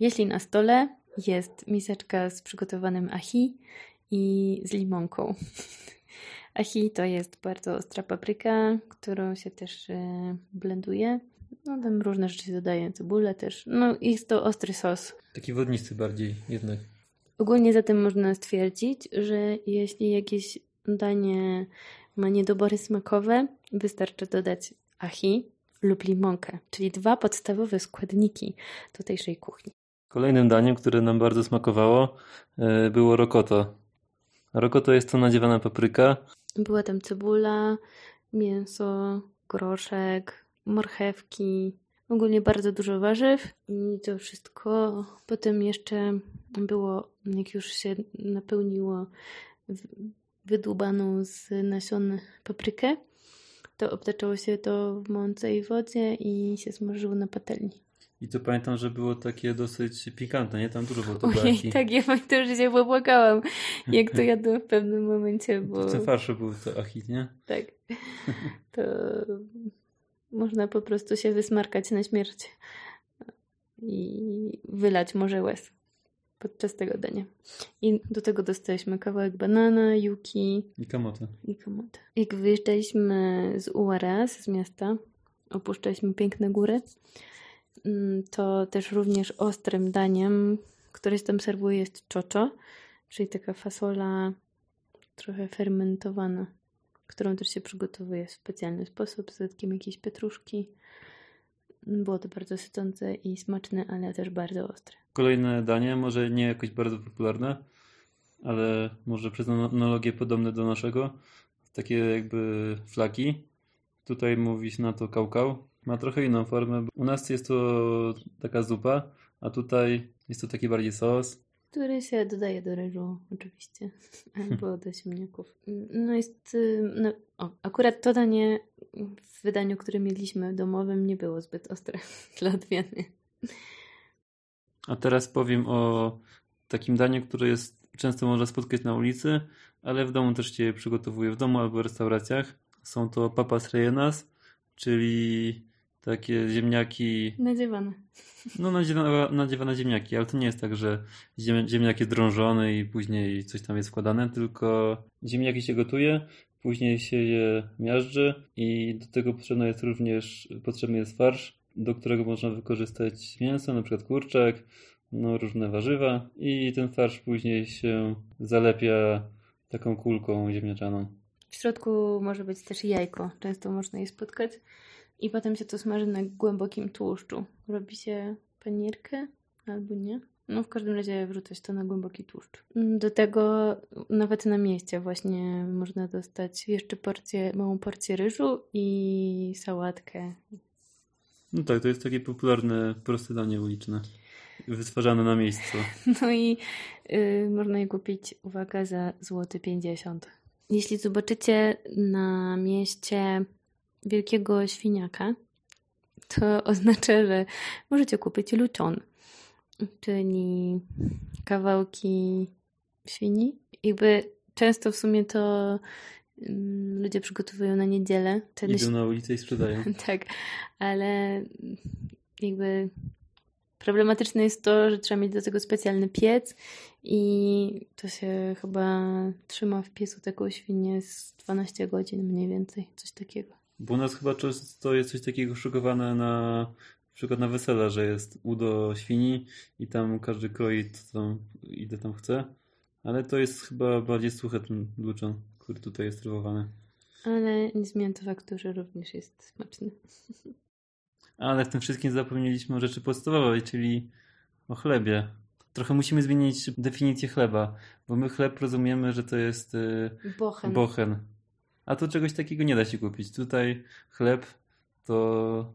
Jeśli na stole jest miseczka z przygotowanym ahi i z limonką. <laughs> Ahi to jest bardzo ostra papryka, którą się też e, blenduje. No tam różne rzeczy się dodaje, cebulę też. No jest to ostry sos. Taki wodnisty bardziej jednak. Ogólnie zatem można stwierdzić, że jeśli jakieś danie ma niedobory smakowe, wystarczy dodać ahi lub limonkę, czyli dwa podstawowe składniki tutejszej kuchni. Kolejnym daniem, które nam bardzo smakowało, e, było rokoto. Rokoto jest to nadziewana papryka. Była tam cebula, mięso, groszek, marchewki, ogólnie bardzo dużo warzyw i to wszystko potem jeszcze było, jak już się napełniło wydłubaną z nasion paprykę, to obtaczało się to w mące i wodzie i się smażyło na patelni. I to pamiętam, że było takie dosyć pikantne, nie? Tam dużo było tego Ojej, tak, ja pamiętam, że się popłakałam, jak to jadłam w pewnym momencie, bo... Tym farszu był to ahi, nie? Tak. <laughs> To można po prostu się wysmarkać na śmierć i wylać może łez podczas tego dania. I do tego dostaliśmy kawałek banana, yuki I kamotę. i kamotę. Jak wyjeżdżaliśmy z URS, z miasta, opuszczaliśmy piękne góry, mm, to też również ostrym daniem, które się tam serwuje jest czocho, czyli taka fasola trochę fermentowana, którą też się przygotowuje w specjalny sposób z dodatkiem jakiejś pietruszki. Było to bardzo sycące i smaczne, ale też bardzo ostre. Kolejne danie, może nie jakoś bardzo popularne, ale może przez analogię podobne do naszego. Takie jakby flaki. Tutaj mówi się na to kałkał. Ma trochę inną formę. U nas jest to taka zupa, a tutaj jest to taki bardziej sos. Który się dodaje do ryżu, oczywiście, <laughs> albo do ziemniaków. No jest, y, no, o, akurat to danie w wydaniu, które mieliśmy domowym, nie było zbyt ostre <laughs> dla odmiany. A teraz powiem o takim daniu, które jest często można spotkać na ulicy, ale w domu też się je przygotowuje, w domu albo w restauracjach. Są to papas rellenas, czyli takie ziemniaki, Nadziewane. <laughs> no nadziewane, nadziewane ziemniaki, ale to nie jest tak, że ziem, ziemniak jest drążony i później coś tam jest wkładane, tylko ziemniaki się gotuje, później się je miażdży i do tego potrzebny jest również potrzebny jest farsz, do którego można wykorzystać mięso, na przykład kurczak, no różne warzywa i ten farsz później się zalepia taką kulką ziemniaczaną. W środku może być też jajko. Często można je spotkać. I potem się to smaży na głębokim tłuszczu. Robi się panierkę albo nie. No w każdym razie wrzucać to na głęboki tłuszcz. Do tego nawet na mieście właśnie można dostać jeszcze porcję, małą porcję ryżu i sałatkę. No tak, to jest takie popularne, proste danie uliczne, wytwarzane na miejscu. <laughs> No i y, można je kupić, uwaga, za złoty 50. Jeśli zobaczycie na mieście wielkiego świniaka, to <laughs> oznacza, że możecie kupić luczon, czyli kawałki świni. Jakby często w sumie to mm, ludzie przygotowują na niedzielę. Ten Idą na ulicę i sprzedają. <laughs> tak, ale jakby Problematyczne jest to, że trzeba mieć do tego specjalny piec i to się chyba trzyma w piecu taką świnię z 12 godzin mniej więcej, coś takiego. Bo u nas chyba często jest coś takiego szykowane na, na przykład na wesela, że jest udo świni i tam każdy kroi co tam, ile tam chce, ale to jest chyba bardziej suche ten luczon, który tutaj jest serwowany. Ale nie zmienia to faktu, że również jest smaczny. <laughs> Ale w tym wszystkim zapomnieliśmy o rzeczy podstawowej, czyli o chlebie. Trochę musimy zmienić definicję chleba, bo my chleb rozumiemy, że to jest y, Bochen. bochen. A tu czegoś takiego nie da się kupić. Tutaj chleb to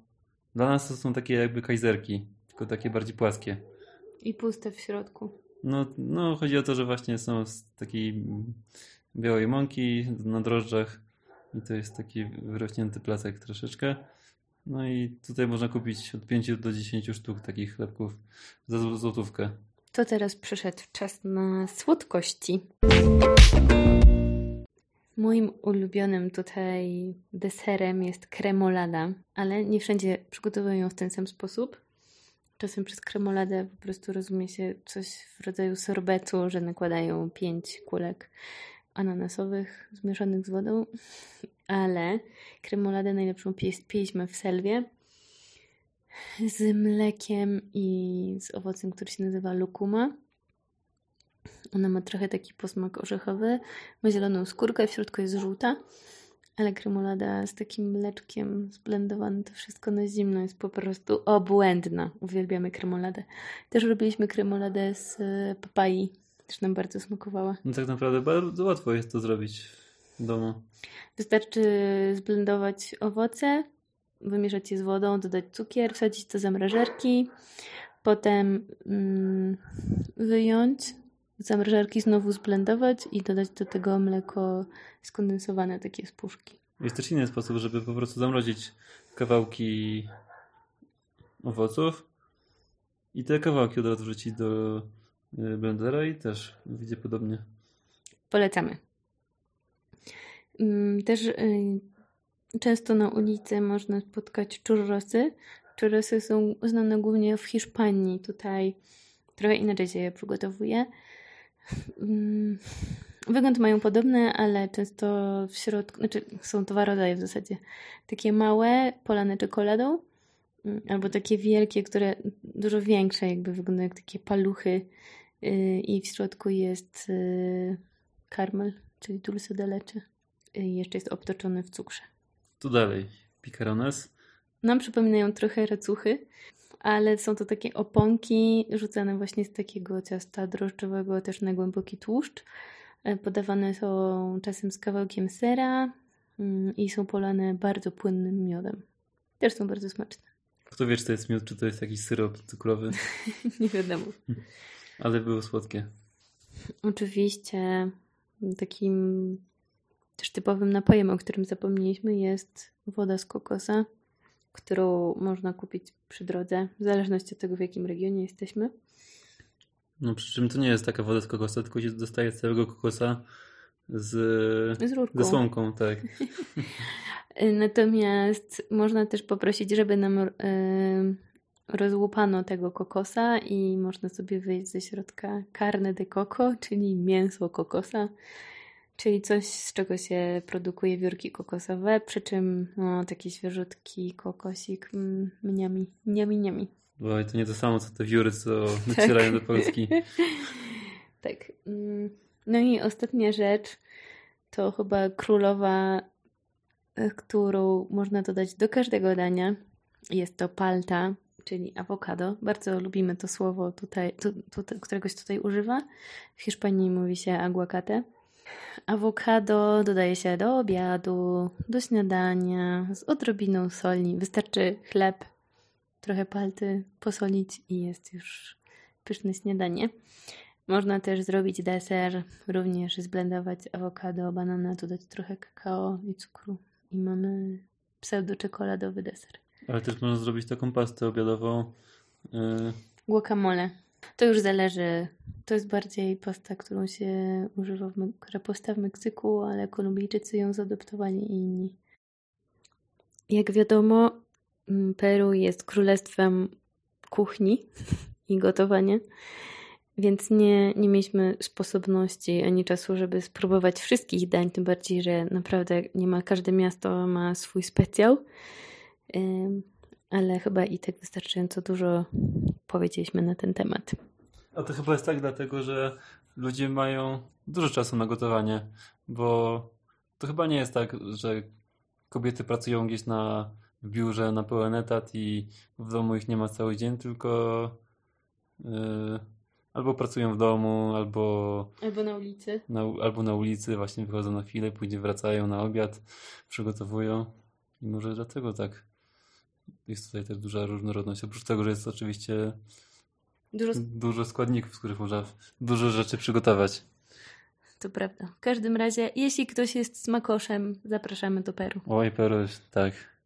dla nas to są takie jakby kajzerki, tylko takie bardziej płaskie. I puste w środku. No, no chodzi o to, że właśnie są z takiej białej mąki na drożdżach i to jest taki wyrośnięty placek troszeczkę. No i tutaj można kupić od 5 do 10 sztuk takich chlebków za złotówkę. To teraz przyszedł czas na słodkości. Moim ulubionym tutaj deserem jest kremolada, ale nie wszędzie przygotowują ją w ten sam sposób. Czasem przez kremoladę po prostu rozumie się coś w rodzaju sorbetu, że nakładają pięć kulek ananasowych zmieszanych z wodą, ale kremoladę najlepszą piliśmy w Selwie z mlekiem i z owocem, który się nazywa lukuma. Ona ma trochę taki posmak orzechowy, ma zieloną skórkę, w środku jest żółta, ale kremolada z takim mleczkiem zblendowane, to wszystko na zimno jest po prostu obłędna. Uwielbiamy kremoladę. Też robiliśmy kremoladę z papai, też nam bardzo smakowała. No tak naprawdę bardzo łatwo jest to zrobić w domu. Wystarczy zblendować owoce, wymieszać je z wodą, dodać cukier, wsadzić do zamrażarki, potem mm, wyjąć zamrażarki, znowu zblendować i dodać do tego mleko skondensowane, takie z puszki. Jest też inny sposób, żeby po prostu zamrozić kawałki owoców i te kawałki od razu wrzucić do y, blendera i też wyjdzie podobnie. Polecamy. Mm, też y, często na ulicy można spotkać churrosy. Churrosy są znane głównie w Hiszpanii. Tutaj trochę inaczej się je przygotowuje. Mm, wygląd mają podobny, ale często w środku, znaczy są dwa rodzaje w zasadzie. Takie małe, polane czekoladą, mm, albo takie wielkie, które dużo większe, jakby wyglądają jak takie paluchy y, i w środku jest y, karmel, czyli dulce de leche. I jeszcze jest obtoczony w cukrze. Tu dalej, picarones. Nam przypominają trochę racuchy, ale są to takie oponki rzucane właśnie z takiego ciasta drożdżowego, też na głęboki tłuszcz. E, podawane są czasem z kawałkiem sera mm, i są polane bardzo płynnym miodem. Też są bardzo smaczne. Kto wie, czy to jest miód, czy to jest jakiś syrop cukrowy? <laughs> Nie wiadomo. <laughs> Ale były słodkie. Oczywiście takim też typowym napojem, o którym zapomnieliśmy, jest woda z kokosa którą można kupić przy drodze, w zależności od tego, w jakim regionie jesteśmy. No przy czym to nie jest taka woda z kokosa, tylko się dostaje całego kokosa z, z rurką. ze słomką, tak. <laughs> Natomiast można też poprosić, żeby nam y, rozłupano tego kokosa i można sobie wyjść ze środka carne de coco, czyli mięso kokosa czyli coś, z czego się produkuje wiórki kokosowe, przy czym no, taki świeżutki kokosik, mm, mniami, mniami, mniami. Bo to nie to samo, co te wióry, co <laughs> docierają tak. do Polski. <laughs> tak. Mm, no i ostatnia rzecz to chyba królowa, e, którą można dodać do każdego dania. Jest to palta, czyli awokado. Bardzo lubimy to słowo tutaj, tu, tu, któregoś tutaj używa. W Hiszpanii mówi się aguacate. Awokado dodaje się do obiadu, do śniadania z odrobiną soli. Wystarczy chleb, trochę palty posolić i jest już pyszne śniadanie. Można też zrobić deser, również zblendować awokado, banana, dodać trochę kakao i cukru i mamy pseudo-czekoladowy deser. Ale też można zrobić taką pastę obiadową. Yy... Guacamole. To już zależy. To jest bardziej pasta, którą się używa, w, która w Meksyku, ale Kolumbijczycy ją zaadoptowali i inni. Jak wiadomo, mm, Peru jest królestwem kuchni i gotowania. Więc nie, nie mieliśmy sposobności ani czasu, żeby spróbować wszystkich dań, tym bardziej, że naprawdę nie ma, każde miasto ma swój specjał. Ale chyba i tak wystarczająco dużo powiedzieliśmy na ten temat. A to chyba jest tak dlatego, że ludzie mają dużo czasu na gotowanie, bo to chyba nie jest tak, że kobiety pracują gdzieś na biurze na pełen etat i w domu ich nie ma cały dzień, tylko yy, albo pracują w domu, albo albo na ulicy. Na, albo na ulicy, właśnie wychodzą na chwilę, później wracają na obiad, przygotowują i może dlatego tak jest tutaj też duża różnorodność. Oprócz tego, że jest oczywiście dużo, dużo składników, z których można dużo rzeczy przygotować. To prawda. W każdym razie, jeśli ktoś jest smakoszem, zapraszamy do Peru. Oj, Peru, tak.